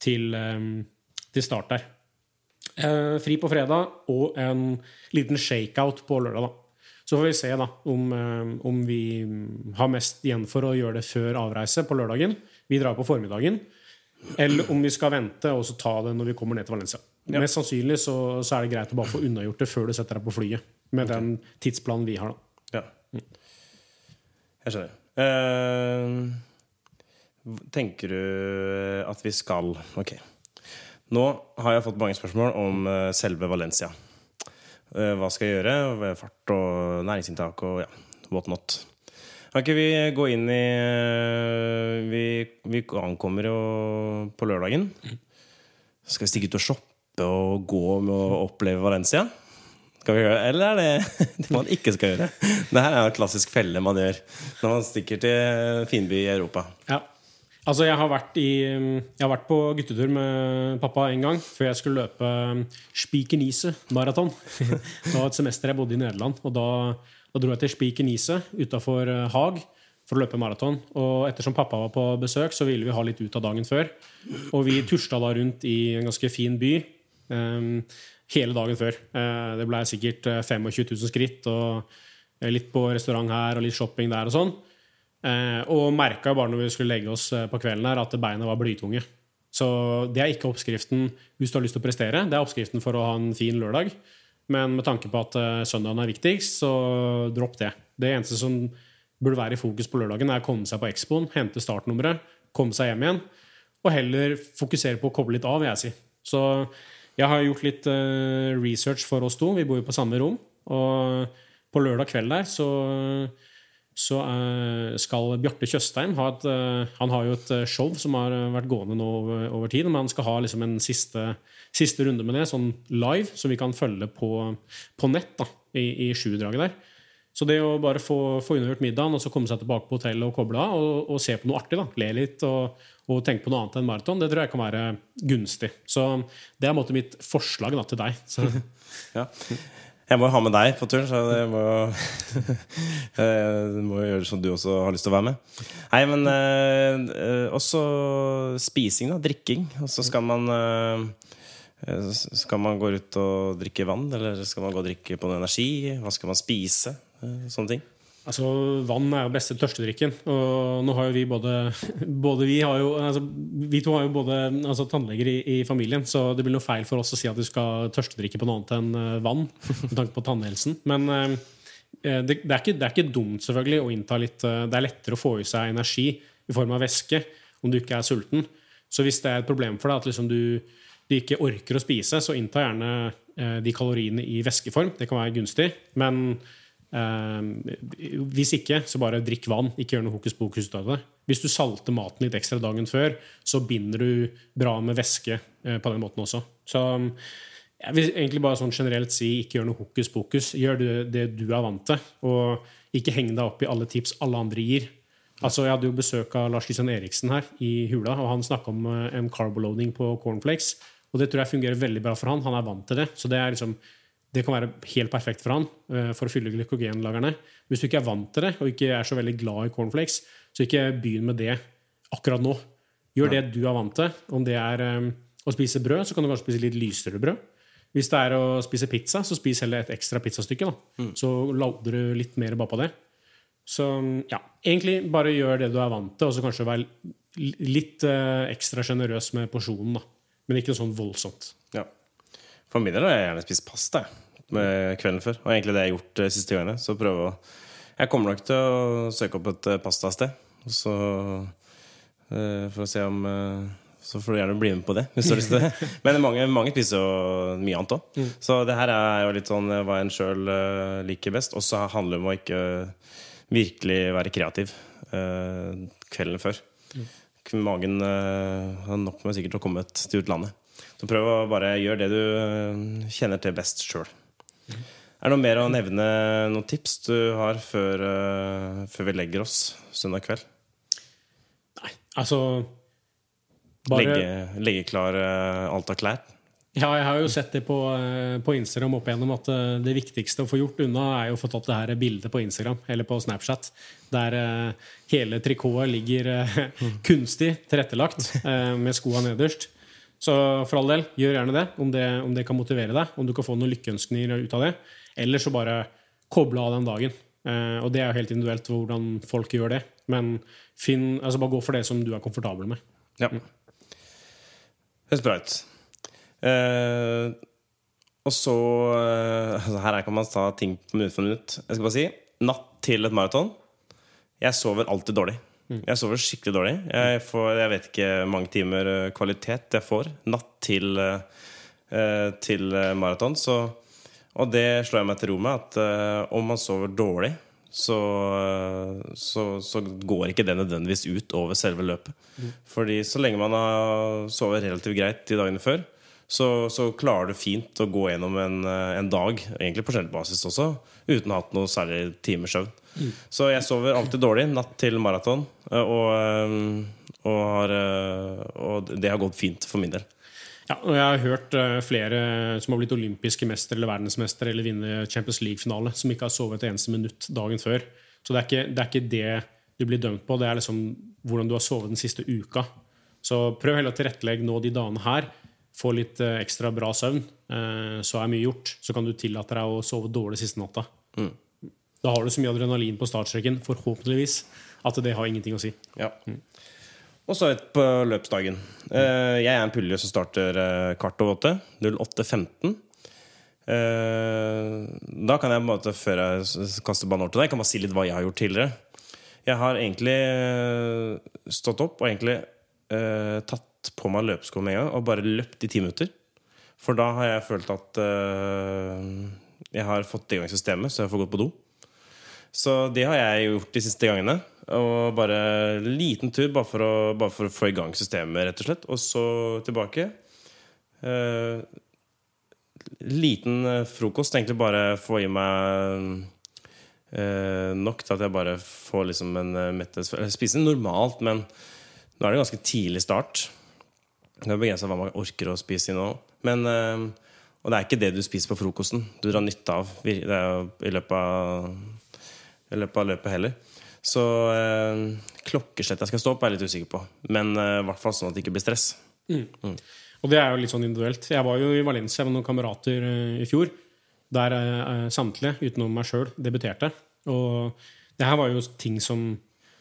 til, um, til start der. Uh, fri på fredag og en liten shakeout på lørdag. da. Så får vi se da, om, eh, om vi har mest igjen for å gjøre det før avreise på lørdagen. Vi drar på formiddagen. Eller om vi skal vente og så ta det når vi kommer ned til Valencia. Ja. Mest sannsynlig så, så er det greit å bare få unnagjort det før du setter deg på flyet. Med den tidsplanen vi har. da. ja. Jeg skjønner. Uh, tenker du at vi skal Ok. Nå har jeg fått mange spørsmål om eh, selve Valencia. Uh, hva skal jeg gjøre? Fart og næringsinntak og ja, what not. Kan ikke vi gå inn i eh, Vi, vi ankommer jo på lørdagen. Skal vi stikke ut og shoppe og gå med å oppleve Valencia? Eller er det det man ikke skal gjøre? Det her er en klassisk felle man gjør når man stikker til finby i Europa. Ja. Altså, jeg har, vært i, jeg har vært på guttetur med pappa en gang før jeg skulle løpe Spikernise maraton. Det var et semester jeg bodde i Nederland. Og da, da dro jeg til Spikernise utafor Haag for å løpe maraton. Og ettersom pappa var på besøk, så ville vi ha litt ut av dagen før. Og vi tusla da rundt i en ganske fin by um, hele dagen før. Uh, det ble sikkert 25 000 skritt, og litt på restaurant her og litt shopping der og sånn. Uh, og merka bare når vi skulle legge oss på kvelden her, at beina var blytunge. Så det er ikke oppskriften hvis du har lyst til å prestere. Det er oppskriften for å ha en fin lørdag. Men med tanke på at uh, søndagen er viktigst, så dropp det. Det eneste som burde være i fokus på lørdagen, er å komme seg på Expoen, hente startnummeret, komme seg hjem igjen. Og heller fokusere på å koble litt av, vil jeg si. Så jeg har gjort litt uh, research for oss to. Vi bor jo på samme rom. Og på lørdag kveld der så, så uh, skal Bjarte Tjøstheim ha et Han har jo et show som har vært gående nå over, over tid. Men han skal ha liksom en siste, siste, runde med det, sånn live, så vi kan følge på, på nett da, i, i sjudraget der. Så det å bare få, få unnagjort middagen og så komme seg tilbake på hotellet og koble av og, og, se på noe artig, da, le litt og, og tenke på noe annet enn maraton, det tror jeg kan være gunstig. Så det er måte mitt forslag da, til deg. ja. Jeg må jo ha med deg på turen, så jeg må, jeg må gjøre som du også har lyst til å være med. Nei, men eh, også spising, da. Drikking. Og så skal man eh, skal man gå ut og drikke vann, eller skal man gå og drikke på noe energi? Hva skal man spise? Eh, sånne ting? Altså, Vann er jo beste tørstedrikken. Og nå har jo vi både, både vi, har jo, altså, vi to har jo både altså, tannleger i, i, familien, så det blir noe feil for oss å si at du skal tørstedrikke på noe annet enn uh, vann. Med tanke på tannhelsen. Men eh, det, det, er ikke, det, er ikke, dumt selvfølgelig å innta litt Det er lettere å få i seg energi i form av væske om du ikke er sulten. Så hvis det er et problem for deg at liksom, du, du, ikke orker å spise, så innta gjerne de kaloriene i væskeform. Det kan være gunstig. men eh, hvis ikke, så bare drikk vann. Ikke gjør noe hokus pokus ut av det. Hvis du salter maten litt ekstra dagen før, så binder du bra med væske eh, på den måten også. Så jeg vil egentlig bare sånn generelt si ikke gjør noe hokus pokus. Gjør det, det du er vant til, og ikke heng deg opp i alle tips alle andre gir. Altså, Jeg hadde jo besøk av Lars Kristian Eriksen her i Hula, og han snakka om uh, en carboloading på cornflakes. Og det tror jeg fungerer veldig bra for han. Han er vant til det. Så det er liksom det kan være helt perfekt for han uh, for å fylle glykogenlagrene. Hvis du ikke er vant til det og ikke er så veldig glad i cornflakes, så ikke begynn med det akkurat nå. Gjør det du er vant til. Om det er um, å spise brød, så kan du kanskje spise litt lysere brød. Hvis det er å spise pizza, så spis heller et ekstra pizzastykke. Mm. Så lader du litt mer bare på det. Så ja, egentlig bare gjør det du er vant til, og så kanskje være litt uh, ekstra sjenerøs med porsjonen. da. Men ikke noe sånn voldsomt. Ja. For min del har jeg gjerne spist pasta med kvelden før. Og egentlig det jeg har gjort de siste gangene. Så prøve å Jeg kommer nok til å søke opp et pastasted. Og Så uh, For å se om uh, Så får du gjerne bli med på det. Hvis du har lyst til det Men mange, mange spiser jo mye annet òg. Mm. Så det her er jo litt sånn hva en sjøl uh, liker best. Og så handler det om å ikke virkelig være kreativ kvelden før. Mm. Magen har nok med sikkert å komme til utlandet. Så prøv å bare gjøre det du eh, kjenner til best sjøl. Er det noe mer å nevne noen tips du har før, uh, før vi legger oss søndag kveld? Nei, altså bare... legge, legge, klar uh, alt av klær? Ja, jeg har jo sett det på, uh, på, Instagram opp igjennom at det viktigste å få gjort unna, er å få tatt det her bildet på Instagram eller på Snapchat. Der hele trikotet ligger kunstig tilrettelagt med skoa nederst. Så for all del, gjør gjerne det om, det om, det kan motivere deg. Om du kan få noen lykkeønskninger ut av det. Eller så bare koble av den dagen. Eh, og det er jo helt individuelt hvordan folk gjør det. Men finn, altså bare gå for det som du er komfortabel med. Ja. Høres bra ut. Eh, og så altså Her kan man ta ting på minutt for minutt. Jeg skal bare si natt til et maraton. Jeg sover alltid dårlig. Mm. Jeg sover skikkelig dårlig. Jeg, får, jeg vet ikke mange timer eh, kvalitet jeg får natt til, uh, til maraton. Og det slår jeg meg til ro med, at uh, om man sover dårlig, så, så, så, går ikke det nødvendigvis ut over selve løpet. Mm. Fordi så lenge man har sovet relativt greit de dagene før, så, så klarer du fint å gå gjennom en, eh, en dag, egentlig på basis også, uten å ha hatt noe særlig timers søvn. Så jeg sover alltid dårlig natt til maraton, eh, og, eh, og, har, og det har gått fint for min del. Ja, og jeg har hørt flere som har blitt olympiske mestere eller verdensmestere eller vinner Champions League-finale, som ikke har sovet et eneste minutt dagen før. Så det er, ikke, det er ikke det du blir dømt på, det er liksom hvordan du har sovet den siste uka. Så prøv heller å tilrettelegge nå de dagene her. Få litt eh, ekstra bra søvn, eh, så er mye gjort. Så kan du tillate deg å sove dårlig siste natta. Da har du så mye adrenalin på startstreken, forhåpentligvis, at det har ingenting å si. Ja. Og så et på løpsdagen. Eh, jeg er en pulje som starter kvart over åtte. 08.15. Eh, da kan jeg måte, før jeg kaster ballen over til deg, kan bare si litt hva jeg har gjort tidligere. Jeg har egentlig stått opp og egentlig eh, tatt på meg løpesko med en gang og bare løpt i ti minutter. For da har jeg følt at uh, jeg har fått i gang systemet, så jeg får gått på do. Så det har jeg gjort de siste gangene. Og bare liten tur bare for å, bare for å få i gang systemet, rett og slett. Og så tilbake. Uh, liten eh, frokost. Egentlig bare få i meg uh, nok til at jeg bare får liksom en mettes... Spise normalt, men nå er det ganske tidlig start. Det er begrensa hva man orker å spise i nå. Men, eh, og det er ikke det du spiser på frokosten du drar nytte av i løpet av, i løpet av løpet heller. Så eh, klokkeslett jeg skal stå opp, er jeg litt usikker på. Men eh, i hvert fall sånn at det ikke blir stress. Og det er jo litt sånn individuelt. Jeg var jo i Valencia med noen kamerater eh, i fjor. Der eh, samtlige, utenom meg sjøl, debuterte. Og det her var jo ting som,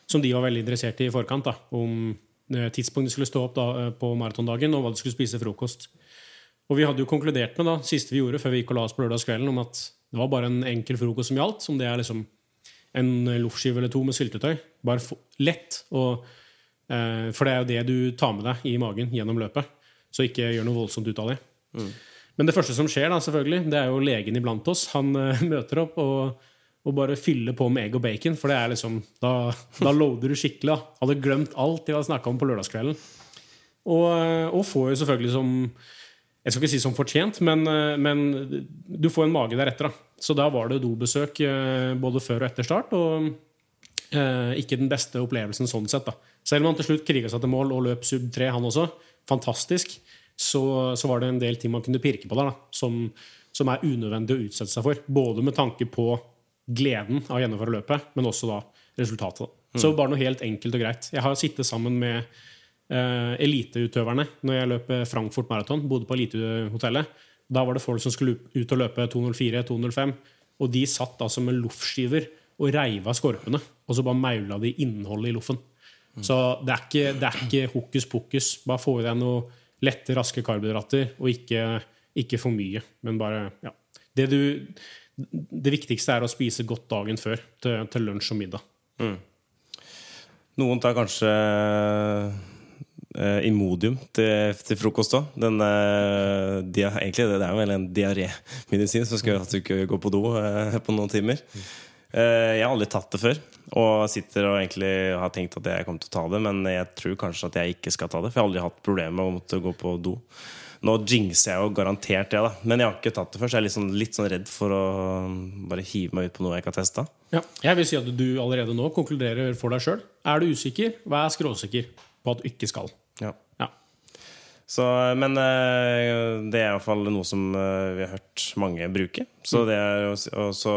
som de var veldig interessert i i forkant. da, Om eh, tidspunkt de skulle stå opp da, eh, på maratondagen, og hva de skulle spise frokost. Og vi hadde jo konkludert med da, siste vi gjorde før vi gikk og la oss på lørdagskvelden, om at det var bare en enkel frokost som gjaldt. Om det er liksom en loffskive eller to med syltetøy. Bare lett. Og, eh, for det er jo det du tar med deg i magen gjennom løpet. Så ikke gjør noe voldsomt ut av det. Men det første som skjer, da, selvfølgelig, det er jo legen iblant oss. Han eh, møter opp og, og bare fylle på med egg og bacon. For det er liksom, da, da loader du skikkelig. Da. Hadde glemt alt de hadde snakka om på lørdagskvelden. Og, og får jo selvfølgelig som Jeg skal ikke si som fortjent, men, men du får en mage deretter. Da. Så da var det dobesøk eh, både før og etter start. Og eh, ikke den beste opplevelsen sånn sett. da. Selv om han til slutt kriga seg til mål og løp sub 3, han også, fantastisk, så, så var det en del ting man kunne pirke på der, da, som, som er unødvendig å utsette seg for. Både med tanke på gleden av å gjennomføre løpet, men også da resultatet. Mm. Så bare noe helt enkelt og greit. Jeg har sittet sammen med uh, eliteutøverne når jeg løp Frankfurt Marathon. Bodde på elitehotellet. Da var det folk som skulle ut og løpe 2.04-2.05. Og de satt altså med loffskiver og reiv av skorpene. Og så bare maula de innholdet i loffen. Så det er ikke, det er ikke hokus pokus. Bare få i deg noe lette, raske karbohydrater, og ikke, ikke for mye. Men bare ja. det, du, det viktigste er å spise godt dagen før til, til lunsj og middag. Noen tar kanskje eh, Imodium til, til frokost òg. Den eh, egentlig, det er vel en diarémedisin som skal gjøre at du ikke går på do eh, på noen timer. Eh, jeg har aldri tatt det før, og sitter og egentlig har tenkt at jeg kommer til å ta det, men jeg tror kanskje at jeg ikke skal ta det, for jeg har aldri hatt problemer med å måtte gå på do. Nå jinxer jeg jo garantert det, da. men jeg har ikke tatt det før, så jeg er litt sånn, litt sånn redd for å bare hive meg ut på noe jeg ikke har testa. Ja. Jeg vil si at du allerede nå konkluderer for deg sjøl. Er du usikker, vær skråsikker på at du ikke skal. Ja. Ja. Så, men eh, det er iallfall noe som eh, vi har hørt mange bruke. Så det er jo og så,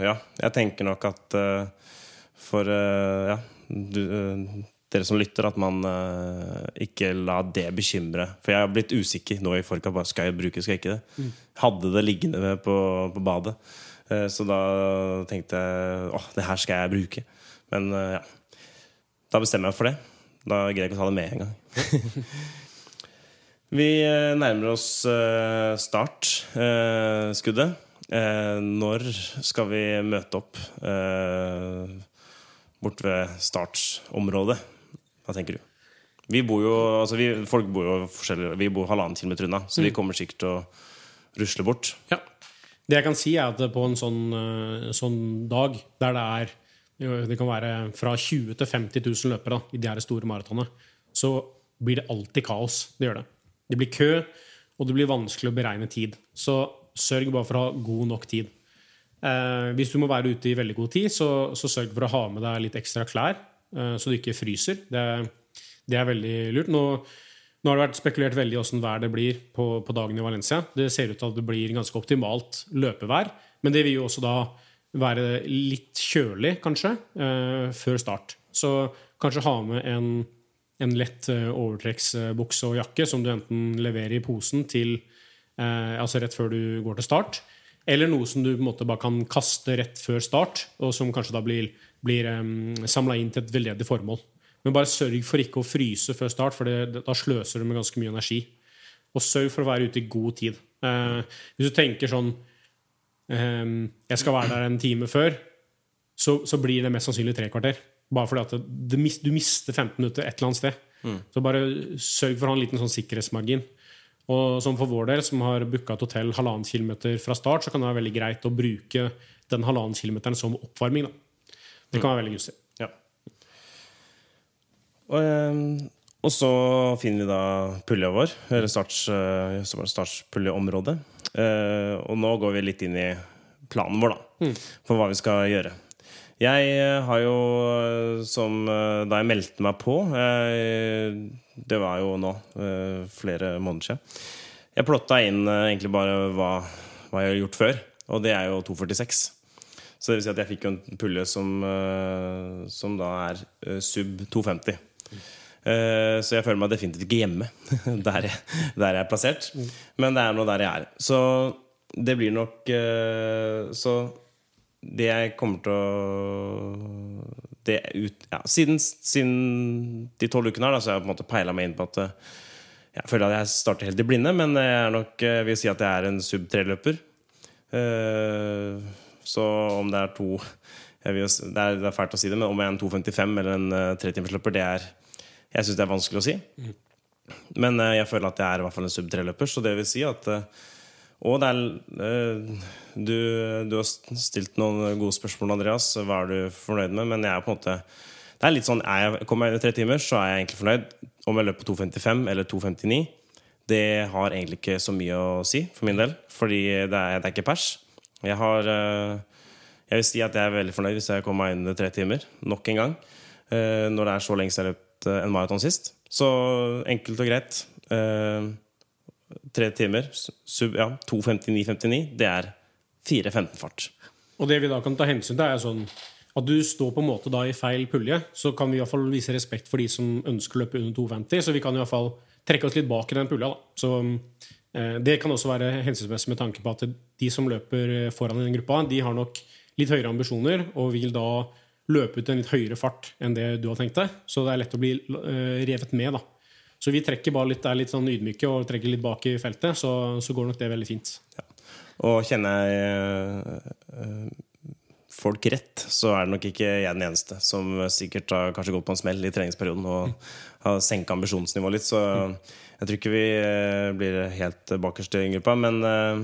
ja, jeg tenker nok at eh, for eh, ja, du, eh, dere som lytter, at man eh, ikke la det bekymre. For jeg har blitt usikker nå i forkant. Skal jeg bruke, skal jeg ikke det? Hadde det liggende på, på badet. Så da tenkte jeg åh, det her skal jeg bruke. Men ja, da bestemmer jeg meg for det. Da greier jeg ikke å ta det med en gang. Vi nærmer oss startskuddet. Når skal vi møte opp bort ved startsområdet. Hva tenker du? Vi bor jo, altså vi, folk bor jo forskjellig Vi bor halvannen kilometer unna, så vi kommer sikkert til å rusle bort. Ja. Det jeg kan si, er at på en sånn, eh, sånn dag der det er Det kan være fra 20 til 50 000 løpere da, i de her store maratonene, så blir det alltid kaos. Det gjør det. Det blir kø, og det blir vanskelig å beregne tid. Så sørg bare for å ha god nok tid. Eh, hvis du må være ute i veldig god tid, så, så sørg for å ha med deg litt ekstra klær, eh, så du ikke fryser. Det, det er veldig lurt. Nå, nå har det vært spekulert veldig åssen vær det blir på, på dagen i Valencia. Det ser ut til at det blir ganske optimalt løpevær, men det vil jo også da være litt kjølig, kanskje, eh, før start. Så kanskje ha med en, en lett eh, overtrekksbukse og jakke som du enten leverer i posen til eh, altså rett før du går til start, eller noe som du på en måte bare kan kaste rett før start, og som kanskje da blir, blir um, samla inn til et veldedig formål. Men bare sørg for ikke å fryse før start, for det, da sløser du med ganske mye energi. Og sørg for å være ute i god tid. Uh, hvis du tenker sånn um, Jeg skal være der en time før, så, så blir det mest sannsynlig tre kvarter. Bare fordi at det, det, du mister 15 minutter et eller annet sted. Mm. Så bare sørg for å ha en liten sånn sikkerhetsmargin. Og som for vår del, som har booka et hotell halvannen kilometer fra start, så kan det være veldig greit å bruke den halvannen kilometeren som oppvarming. Da. Det kan være veldig gunstig. Ja. Og, eh, og så finner vi da pulja vår, eller starts, eh, startspuljeområdet. Eh, og nå går vi litt inn i planen vår, da, for hva vi skal gjøre. Jeg eh, har jo, eh, som eh, da jeg meldte meg på Det var jo nå, flere måneder siden. Jeg plotta inn egentlig bare hva, hva jeg har gjort før, og det er jo 246. Så det vil si at jeg fikk jo en pulle som, som da er sub 250. Eh, Så jeg føler meg definitivt ikke hjemme der jeg, der jeg er plassert. Men det er nå der jeg er. Så det blir nok Så det jeg kommer til å det ut, ja, siden, siden de tolv ukene her, da, så har jeg på en måte peila meg inn på at eh, jeg føler at jeg starter helt i blinde, men jeg er nok, eh, vil si at jeg er en sub 3-løper. Eh, så om det er to vil, det, er, det er fælt å si det, men om jeg er en 2.55 eller en tretimersløper, det er Jeg syns det er vanskelig å si. Men eh, jeg føler at jeg er i hvert fall en sub 3-løper, så det vil si at eh, Og er eh, du, du har stilt noen gode spørsmål, Andreas. Hva er du fornøyd med? Men jeg er på en måte Det er litt sånn er jeg, Kommer jeg i tre timer, så er jeg egentlig fornøyd. Om jeg løper på 2.55 eller 2.59, det har egentlig ikke så mye å si for min del. Fordi det er, det er ikke pers. Jeg har eh, Jeg vil si at jeg er veldig fornøyd hvis jeg kommer meg under tre timer. Nok en gang. eh, Når det er så lenge siden jeg har løpt en maraton sist. Så enkelt og greit. Eh, Tre timer, sub, ja, 2.59,59, det er 4.15-fart. Og det vi da kan ta hensyn til, er sånn at du står på en måte da i feil pulje. Så kan vi i hvert fall vise respekt for de som ønsker å løpe under 2,50. Så vi kan i hvert fall trekke oss litt bak i den pulja. Da. Så eh, Det kan også være hensiktsmessig med tanke på at de som løper foran i den gruppa, de har nok litt høyere ambisjoner og vil da løpe ut en litt høyere fart enn det du har tenkt deg. Så det er lett å bli eh, revet med. da. Så vi trekker bare litt, er litt sånn ydmyke og trekker litt bak i feltet, så, så går nok det veldig fint. Og kjenner jeg øh, folk rett, så er det nok ikke jeg den eneste som sikkert har kanskje gått på en smell i treningsperioden og har senka ambisjonsnivået litt. Så jeg tror ikke vi eh, blir helt bakerst i gruppa. Men øh,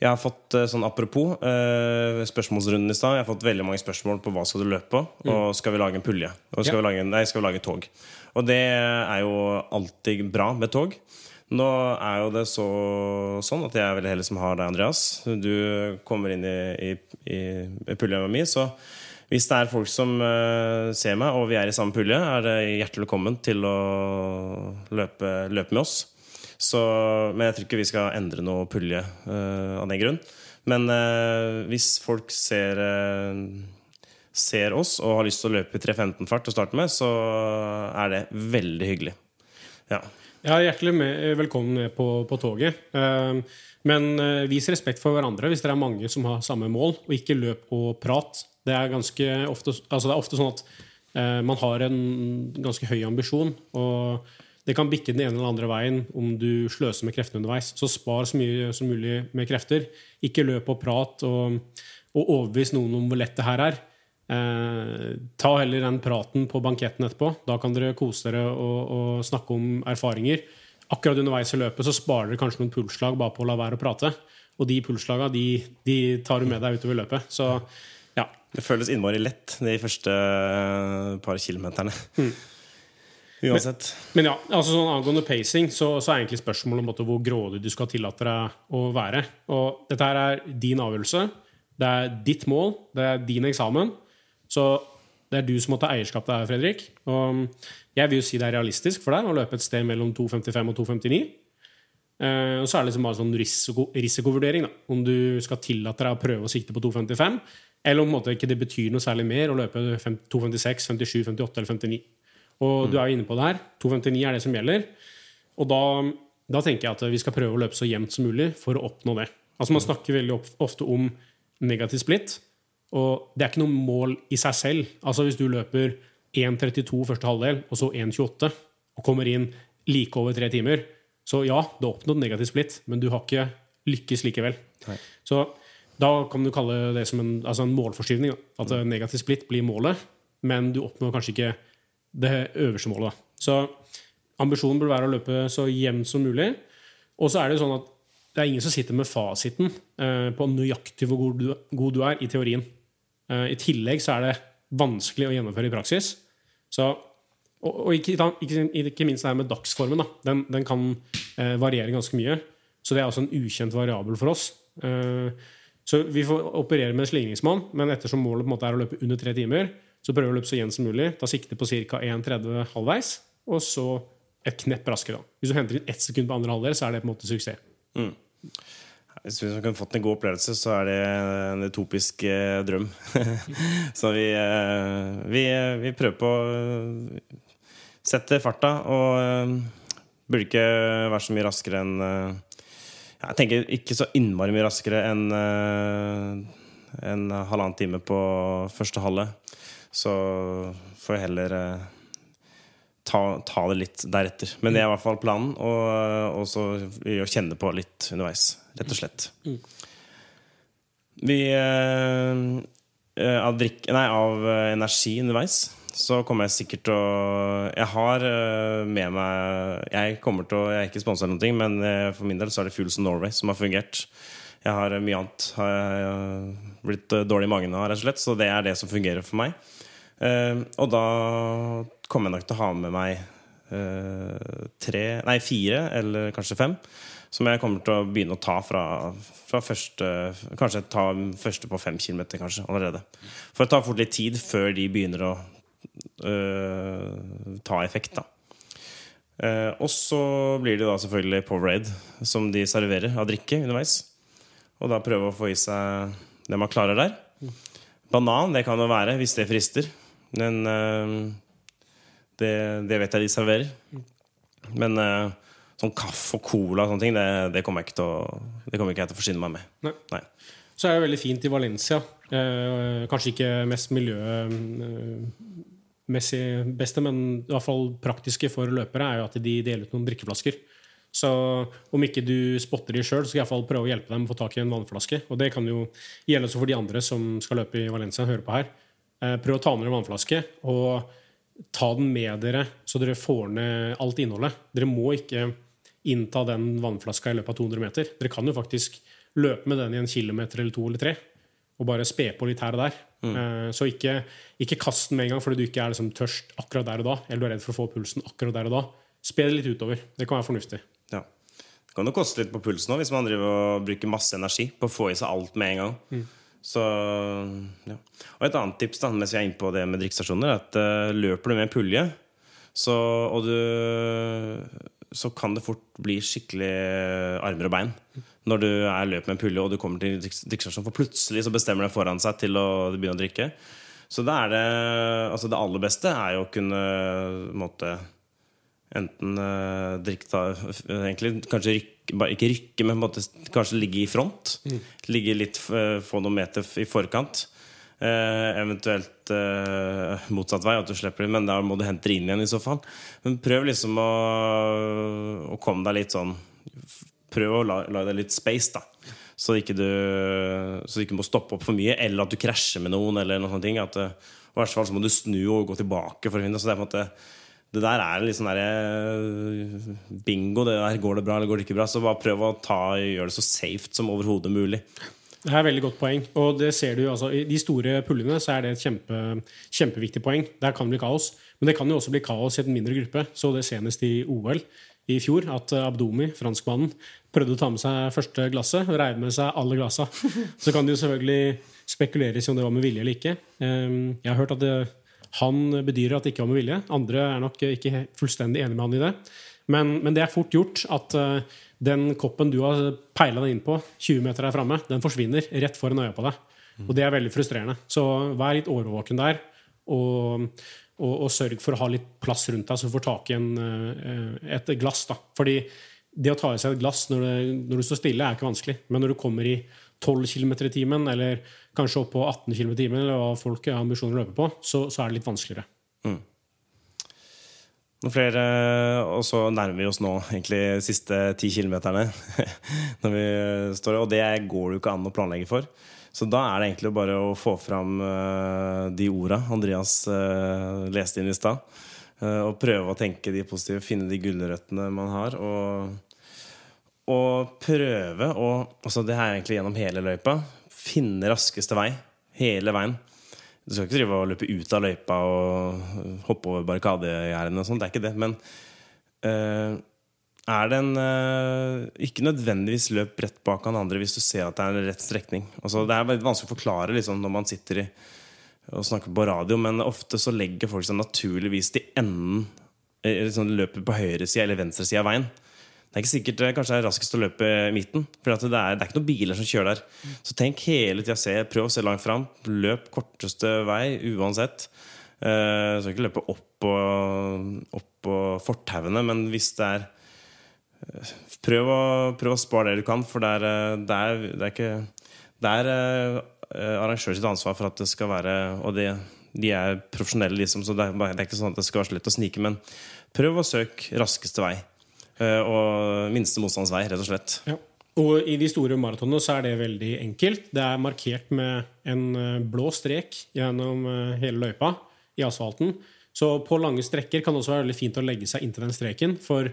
jeg har fått sånn apropos eh, spørsmålsrunden i stad. Jeg har fått veldig mange spørsmål på hva skal du løpe på, og skal vi lage en pulje. Og skal, Ja. vi lage en, nei, skal vi lage tog. Og det er jo alltid bra med tog. Nå er jo det så, sånn at jeg er veldig heldig som har deg, Andreas. Du kommer inn i, i, i, i pulja mi. Så hvis det er folk som uh, ser meg, og vi er i samme pulje, er det hjertelig velkommen til å løpe, løpe med oss. Så, men jeg tror ikke vi skal endre noe pulje uh, av den grunn. Men uh, hvis folk ser ser oss og har lyst til å løpe i 3.15-fart til å starte med, så er det veldig hyggelig. Ja. Ja, hjertelig med, velkommen med på, på toget. Eh, men eh, vis respekt for hverandre hvis dere er mange som har samme mål, og ikke løp og prat. Det er ganske ofte, altså det er ofte sånn at eh, man har en ganske høy ambisjon, og det kan bikke den ene eller andre veien om du sløser med kreftene underveis. Så spar så mye som mulig med krefter. Ikke løp og prat, og, og overbevis noen om hvor lett det her er. Eh, ta heller den praten på banketten etterpå. Da kan dere kose dere og, og snakke om erfaringer. Akkurat underveis i løpet så sparer dere kanskje noen pulsslag bare på å la være å prate. Og de pulsslaga de, de tar du med deg utover løpet. Så ja. Det føles innmari lett de første eh, par kilometerne. Uansett. Men ja, altså sånn angående pacing, så, så er egentlig spørsmålet om hvor grådig du skal tillate deg å være. Og dette her er din avgjørelse. Det er ditt mål. Det er din eksamen. Så det er du som må ta eierskap til det her, Fredrik. Og jeg vil jo si det er realistisk for deg å løpe et sted mellom 2,55 og 2,59. Eh, og så er det liksom bare sånn risiko, risikovurdering. Da. Om du skal tillate deg å prøve å sikte på 2,55, eller om måte, ikke det betyr noe særlig mer å løpe 2,56, 57, 58 eller 59. Og du er jo inne på det her. 2,59 er det som gjelder. Og da, da, tenker jeg at vi skal prøve å løpe så jevnt som mulig for å oppnå det. Altså Man snakker veldig ofte om negativ splitt, og det er ikke noe mål i seg selv. Altså Hvis du løper 1,32 første halvdel, og så 1,28, og kommer inn like over tre timer, så ja, du har oppnådd negativ splitt, men du har ikke lykkes likevel. Nei. Så da kan du kalle det som en, altså en målforskyvning. Da. At mm. negativ splitt blir målet, men du oppnår kanskje ikke det øverste målet. Da. Så ambisjonen burde være å løpe så jevnt som mulig. Og så er det jo sånn at det er ingen som sitter med fasiten eh, på nøyaktig hvor god du, god du, er i teorien. Eh, I tillegg så er det vanskelig å gjennomføre i praksis. Så, og, og ikke, ikke, ikke, minst det her med dagsformen. Den, den, kan eh, variere ganske mye. Så det er også en ukjent variabel for oss. Eh, så vi får operere med en slingringsmann, men ettersom målet på en måte er å løpe under tre timer, så prøver vi å løpe så jevnt som mulig. Ta sikte på ca. 1,30 halvveis, og så et knepp raskere. Da. Hvis du henter inn ett sekund på andre halvdel, så er det på en måte suksess. Mm. Hvis vi kunne fått en god opplevelse, så er det en utopisk eh, drøm. så vi, eh, vi, vi, prøver på å sette farta, og eh, burde ikke være så mye raskere enn eh, Jeg tenker ikke så innmari mye raskere enn eh, en halvannen time på første halve. Så får jeg heller eh, ta, ta, det litt deretter. Men det er i hvert fall planen. Og, og så kjenne på litt underveis, rett og slett. Vi eh, eh, av, drikk, nei, av energi underveis så kommer jeg sikkert til å Jeg har med meg Jeg kommer til å, jeg er ikke sponsa noen ting men for min del så er det of Norway som har fungert. Jeg har mye annet har jeg blitt dårlig i magen av, rett og slett. Så det er det som fungerer for meg. Og da kommer jeg nok til å ha med meg tre, nei, fire eller kanskje fem. Som jeg kommer til å begynne å ta fra, fra første Kanskje ta første på fem kilometer kanskje, allerede. For det tar fort litt tid før de begynner å øh, ta effekt. da og så blir det da selvfølgelig Powerade som de serverer av drikke underveis. Og da prøve å få i seg det man klarer der. Banan det kan jo være hvis det frister. Men uh, det, det, vet jeg de serverer. Men uh, sånn kaffe og cola og sånne ting, det, det, kommer jeg ikke til å, det kommer ikke jeg til å forsyne meg med. Nei. Nei. Så er det veldig fint i Valencia. Eh, kanskje ikke mest miljømessig beste, men i hvert fall praktiske for løpere, er jo at de deler ut noen drikkeflasker. Så om ikke du spotter de sjøl, skal jeg i hvert fall prøve å hjelpe dem å få tak i en vannflaske. Og det kan jo gjelde også for de andre som skal løpe i Valencia og høre på her. Eh, prøv å ta med en vannflaske, og ta den med dere så dere får ned alt innholdet. Dere må ikke innta den vannflaska i løpet av 200 meter. Dere kan jo faktisk løpe med den i en kilometer eller to eller tre. Og bare spe på litt her og der. Mm. Eh, så ikke, ikke, kast den med en gang fordi du ikke er liksom tørst akkurat der og da. Eller du er redd for å få pulsen akkurat der og da. Spe det litt utover. Det kan være fornuftig. Ja. Det kan jo koste litt på pulsen òg hvis man driver og bruker masse energi på å få i seg alt med en gang. Mm. Så, ja. Og et annet tips da, mens vi er inne på det med drikkestasjoner, er at uh, løper du med en pulje, så, og du, så kan det fort bli skikkelig armer og bein når du er løp med en pulje og du kommer til drikkestasjonen, For plutselig så bestemmer det foran seg til å begynne å drikke. Så da er det, altså det aller beste er jo å kunne måtte, enten uh, drikke da, egentlig kanskje rykke ikke rykke, men måte, kanskje ligge i front. Mm. Ligge litt, uh, få noen meter i forkant. Uh, eventuelt uh, motsatt vei, at du slipper det, men da må du hente det inn igjen i så fall. Men prøv liksom å, å komme deg litt sånn Prøv å la, la deg litt space, da. Så ikke, du, så du ikke må stoppe opp for mye, eller at du krasjer med noen. Eller noen sånne ting at, eh, I hvert fall så må du snu og gå tilbake for å finne. Så det er på en måte det der er litt sånn der, bingo. Det der, går det bra eller går det ikke bra? Så bare prøv å ta, gjøre det så safe som overhodet mulig. Det er et veldig godt poeng. Og det ser du altså, I de store pullene så er det et kjempe, kjempeviktig poeng. Der kan det bli kaos. Men det kan jo også bli kaos i en mindre gruppe. Så det senest i OL i fjor at Abdomi, franskmannen, prøvde å ta med seg første glasset. Og Reiv med seg alle glassa. Så kan det jo selvfølgelig spekuleres i om det var med vilje eller ikke. Ehm, jeg har hørt at det, han bedyrer at det ikke var med vilje. Andre er nok ikke fullstendig enig med han i det. Men, men det er fort gjort at uh, den koppen du har peila deg inn på 20 meter her framme, den forsvinner rett foran øya på deg. Og det er veldig frustrerende. Så vær litt årvåken der. Og, og, og, sørg for å ha litt plass rundt deg, så du får tak i en, uh, et glass. da. Fordi det å ta i seg et glass når, det, når, du står stille, er ikke vanskelig. Men når du kommer i 12 km i timen, eller kanskje opp på 18 km i timen, eller hva folk har ambisjoner å løpe på, så, så er det litt vanskeligere. Mm. Noen flere, og så nærmer vi oss nå egentlig de siste ti kilometerne. og det går det jo ikke an å planlegge for. Så da er det egentlig bare å få fram uh, de orda Andreas uh, leste inn i stad. Og prøve å tenke de positive, finne de gulrøttene man har. Og, og prøve å altså Det er egentlig gjennom hele løypa. Finne raskeste vei hele veien. Du skal ikke drive og løpe ut av løypa og hoppe over barrikadegjerdene. Det er ikke det. Men uh, er det en uh, Ikke nødvendigvis løp rett bak han andre hvis du ser at det er en rett strekning. Altså, det er vanskelig å forklare liksom, når man sitter i, og snakker på radio, men ofte så legger folk seg naturligvis til enden. Liksom, løper på høyresida eller venstresida av veien. Det er ikke sikkert det kanskje er raskest å løpe midten. For det er, det, er, ikke noen biler som kjører der. Så tenk hele tida. Prøv å se langt fram. Løp korteste vei uansett. Uh, så ikke løpe opp på, opp fortauene, men hvis det er uh, prøv, å, prøv, å, spare det du kan, for det er, eh, det er, det er ikke Det er arrangør sitt ansvar for at det skal være Og det, de er profesjonelle, liksom, så det er, det er ikke sånn at det skal være så lett å snike. Men prøv å søke raskeste vei. Eh, og minste motstands vei, rett og slett. Ja. Og i de store maratonene så er det veldig enkelt. Det er markert med en eh, blå strek gjennom eh, hele løypa i asfalten. Så på lange strekker kan det også være veldig fint å legge seg inntil den streken. For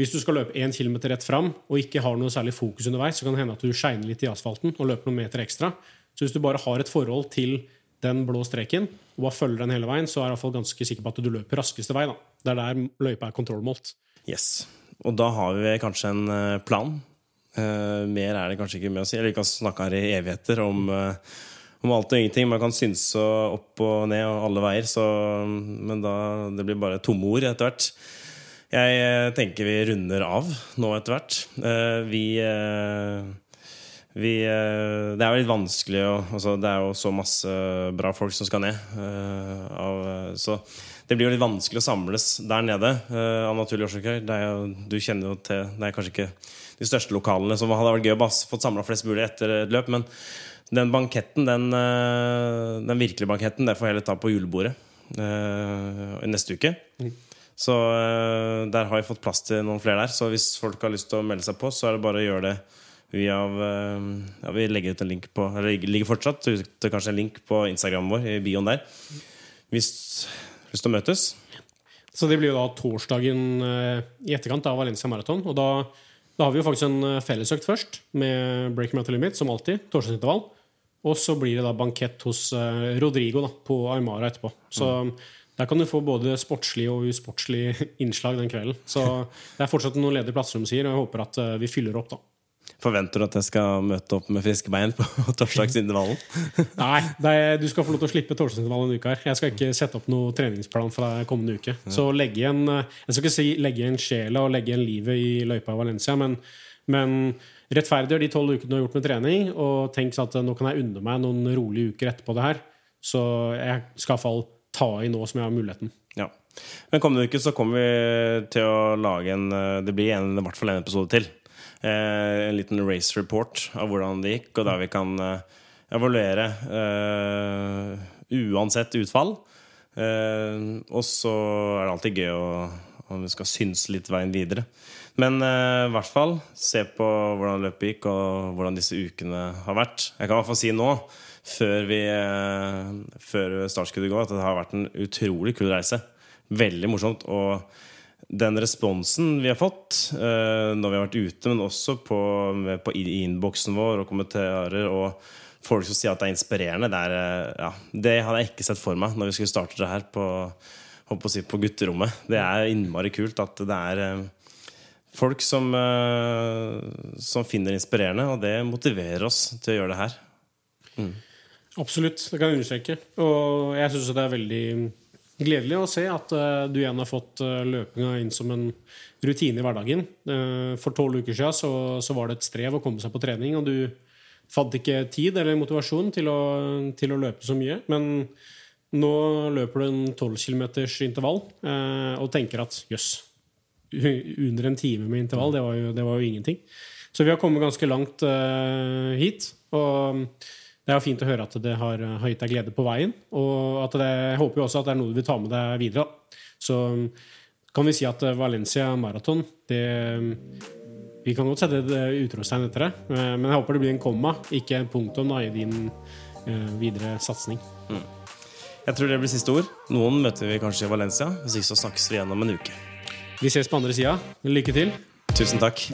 hvis du skal løpe 1 km rett fram og ikke har noe særlig fokus underveis, så kan det hende at du shiner litt i asfalten og løper noen meter ekstra. Så hvis du bare har et forhold til den blå streken og bare følger den hele veien, så er du ganske sikker på at du løper raskeste vei. Da. Det er der løypa er kontrollmålt. Yes. Og da har vi kanskje en eh, plan. Uh, mer er det kanskje ikke med å si. Eller vi kan snakke her i evigheter om, uh, om alt og ingenting. Man kan synse opp og ned og alle veier, så, men da, det blir bare tomme ord etter hvert. Jeg tenker vi runder av nå etter hvert. Vi, vi Det er jo litt vanskelig å altså, Det er jo så masse bra folk som skal ned. Av, så det blir jo litt vanskelig å samles der nede uh, av naturlige årsaker. Du kjenner jo til Det er kanskje ikke de største lokalene som hadde vært gøy å bare fått samla flest mulig etter et løp, men den banketten, den, uh, den virkelige banketten, det får jeg heller ta på julebordet uh, neste uke. Mm. Så der har jeg fått plass til noen flere der. Så hvis folk har lyst til å melde seg på, så er det bare å gjøre det via ja, Vi legger ut en link på Eller ligger fortsatt ute kanskje en link på Instagramen vår i bioen der. Hvis lyst de møtes. Så det blir jo da torsdagen eh, i etterkant av Valencia Marathon. Og da, da, har vi jo faktisk en eh, fellesøkt først med Break Metal Limit, som alltid. Torsdagsintervall. Og så blir det da bankett hos eh, Rodrigo da, på Aymara etterpå. Så mm. der kan du få både sportslig og usportslig innslag den kvelden. Så det er fortsatt noen ledige plasser, som sier, og jeg håper at vi fyller opp, da. Forventer du at jeg skal møte opp med friske bein på torsdagsintervallen? Nei, er, du skal få lov til å slippe torsdagsintervallen en uke her. Jeg skal ikke sette opp noen treningsplan for deg kommende uke. Så legge igjen Jeg skal ikke si legge igjen sjela og legge igjen livet i løypa i Valencia, men, men rettferdiggjør de tolv ukene du har gjort med trening, og tenk at nå kan jeg unne meg noen rolige uker etterpå det her. Så jeg skal iallfall ta i nå som jeg har muligheten. Ja. Men kommende uke så kommer vi til å lage en Det blir en, i hvert fall en episode til Eh, en liten race report av hvordan det gikk, og der vi kan eh, evaluere eh, uansett utfall. og så er det alltid gøy å, om vi skal synse litt veien videre. Men i hvert fall se på hvordan løpet gikk, og hvordan disse ukene har vært. Jeg kan i hvert fall si nå, før, vi, før startskuddet går, at det har vært en utrolig kul reise. Veldig morsomt. Og den responsen vi har fått uh, når vi har vært ute, men også på, på innboksen vår og kommentarer og folk som sier at det er inspirerende, det, er, uh, ja, det hadde jeg ikke sett for meg når vi skulle starte det her på, si, på gutterommet. Det er innmari kult at det er uh, folk som, som finner inspirerende, og det motiverer oss til å gjøre det her. Mm. Absolutt, det kan jeg understreke. Og jeg syns det er veldig Gledelig å se at uh, du igjen har fått uh, løpinga inn som en rutine i hverdagen. Uh, for tolv uker siden så, så, var det et strev å komme seg på trening, og du fant ikke tid eller motivasjon til å, til å løpe så mye. Men nå løper du en 12 kilometers intervall og tenker at jøss, under en time med intervall, det var jo, det var jo ingenting. Så vi har kommet ganske langt hit. og det er jo fint å høre at det har, har gitt deg glede på veien. Og at det, jeg håper jo også at det er noe du vil ta med deg videre. Så kan vi si at Valencia maraton Vi kan godt sette et utropstegn etter det, men jeg håper det blir en komma, ikke en punktum da, i din videre satsing. Mm. Jeg tror det blir siste ord. Noen møter vi kanskje i Valencia. Hvis ikke så snakkes vi igjen om en uke. Vi ses på andre sida. Lykke til. Tusen takk.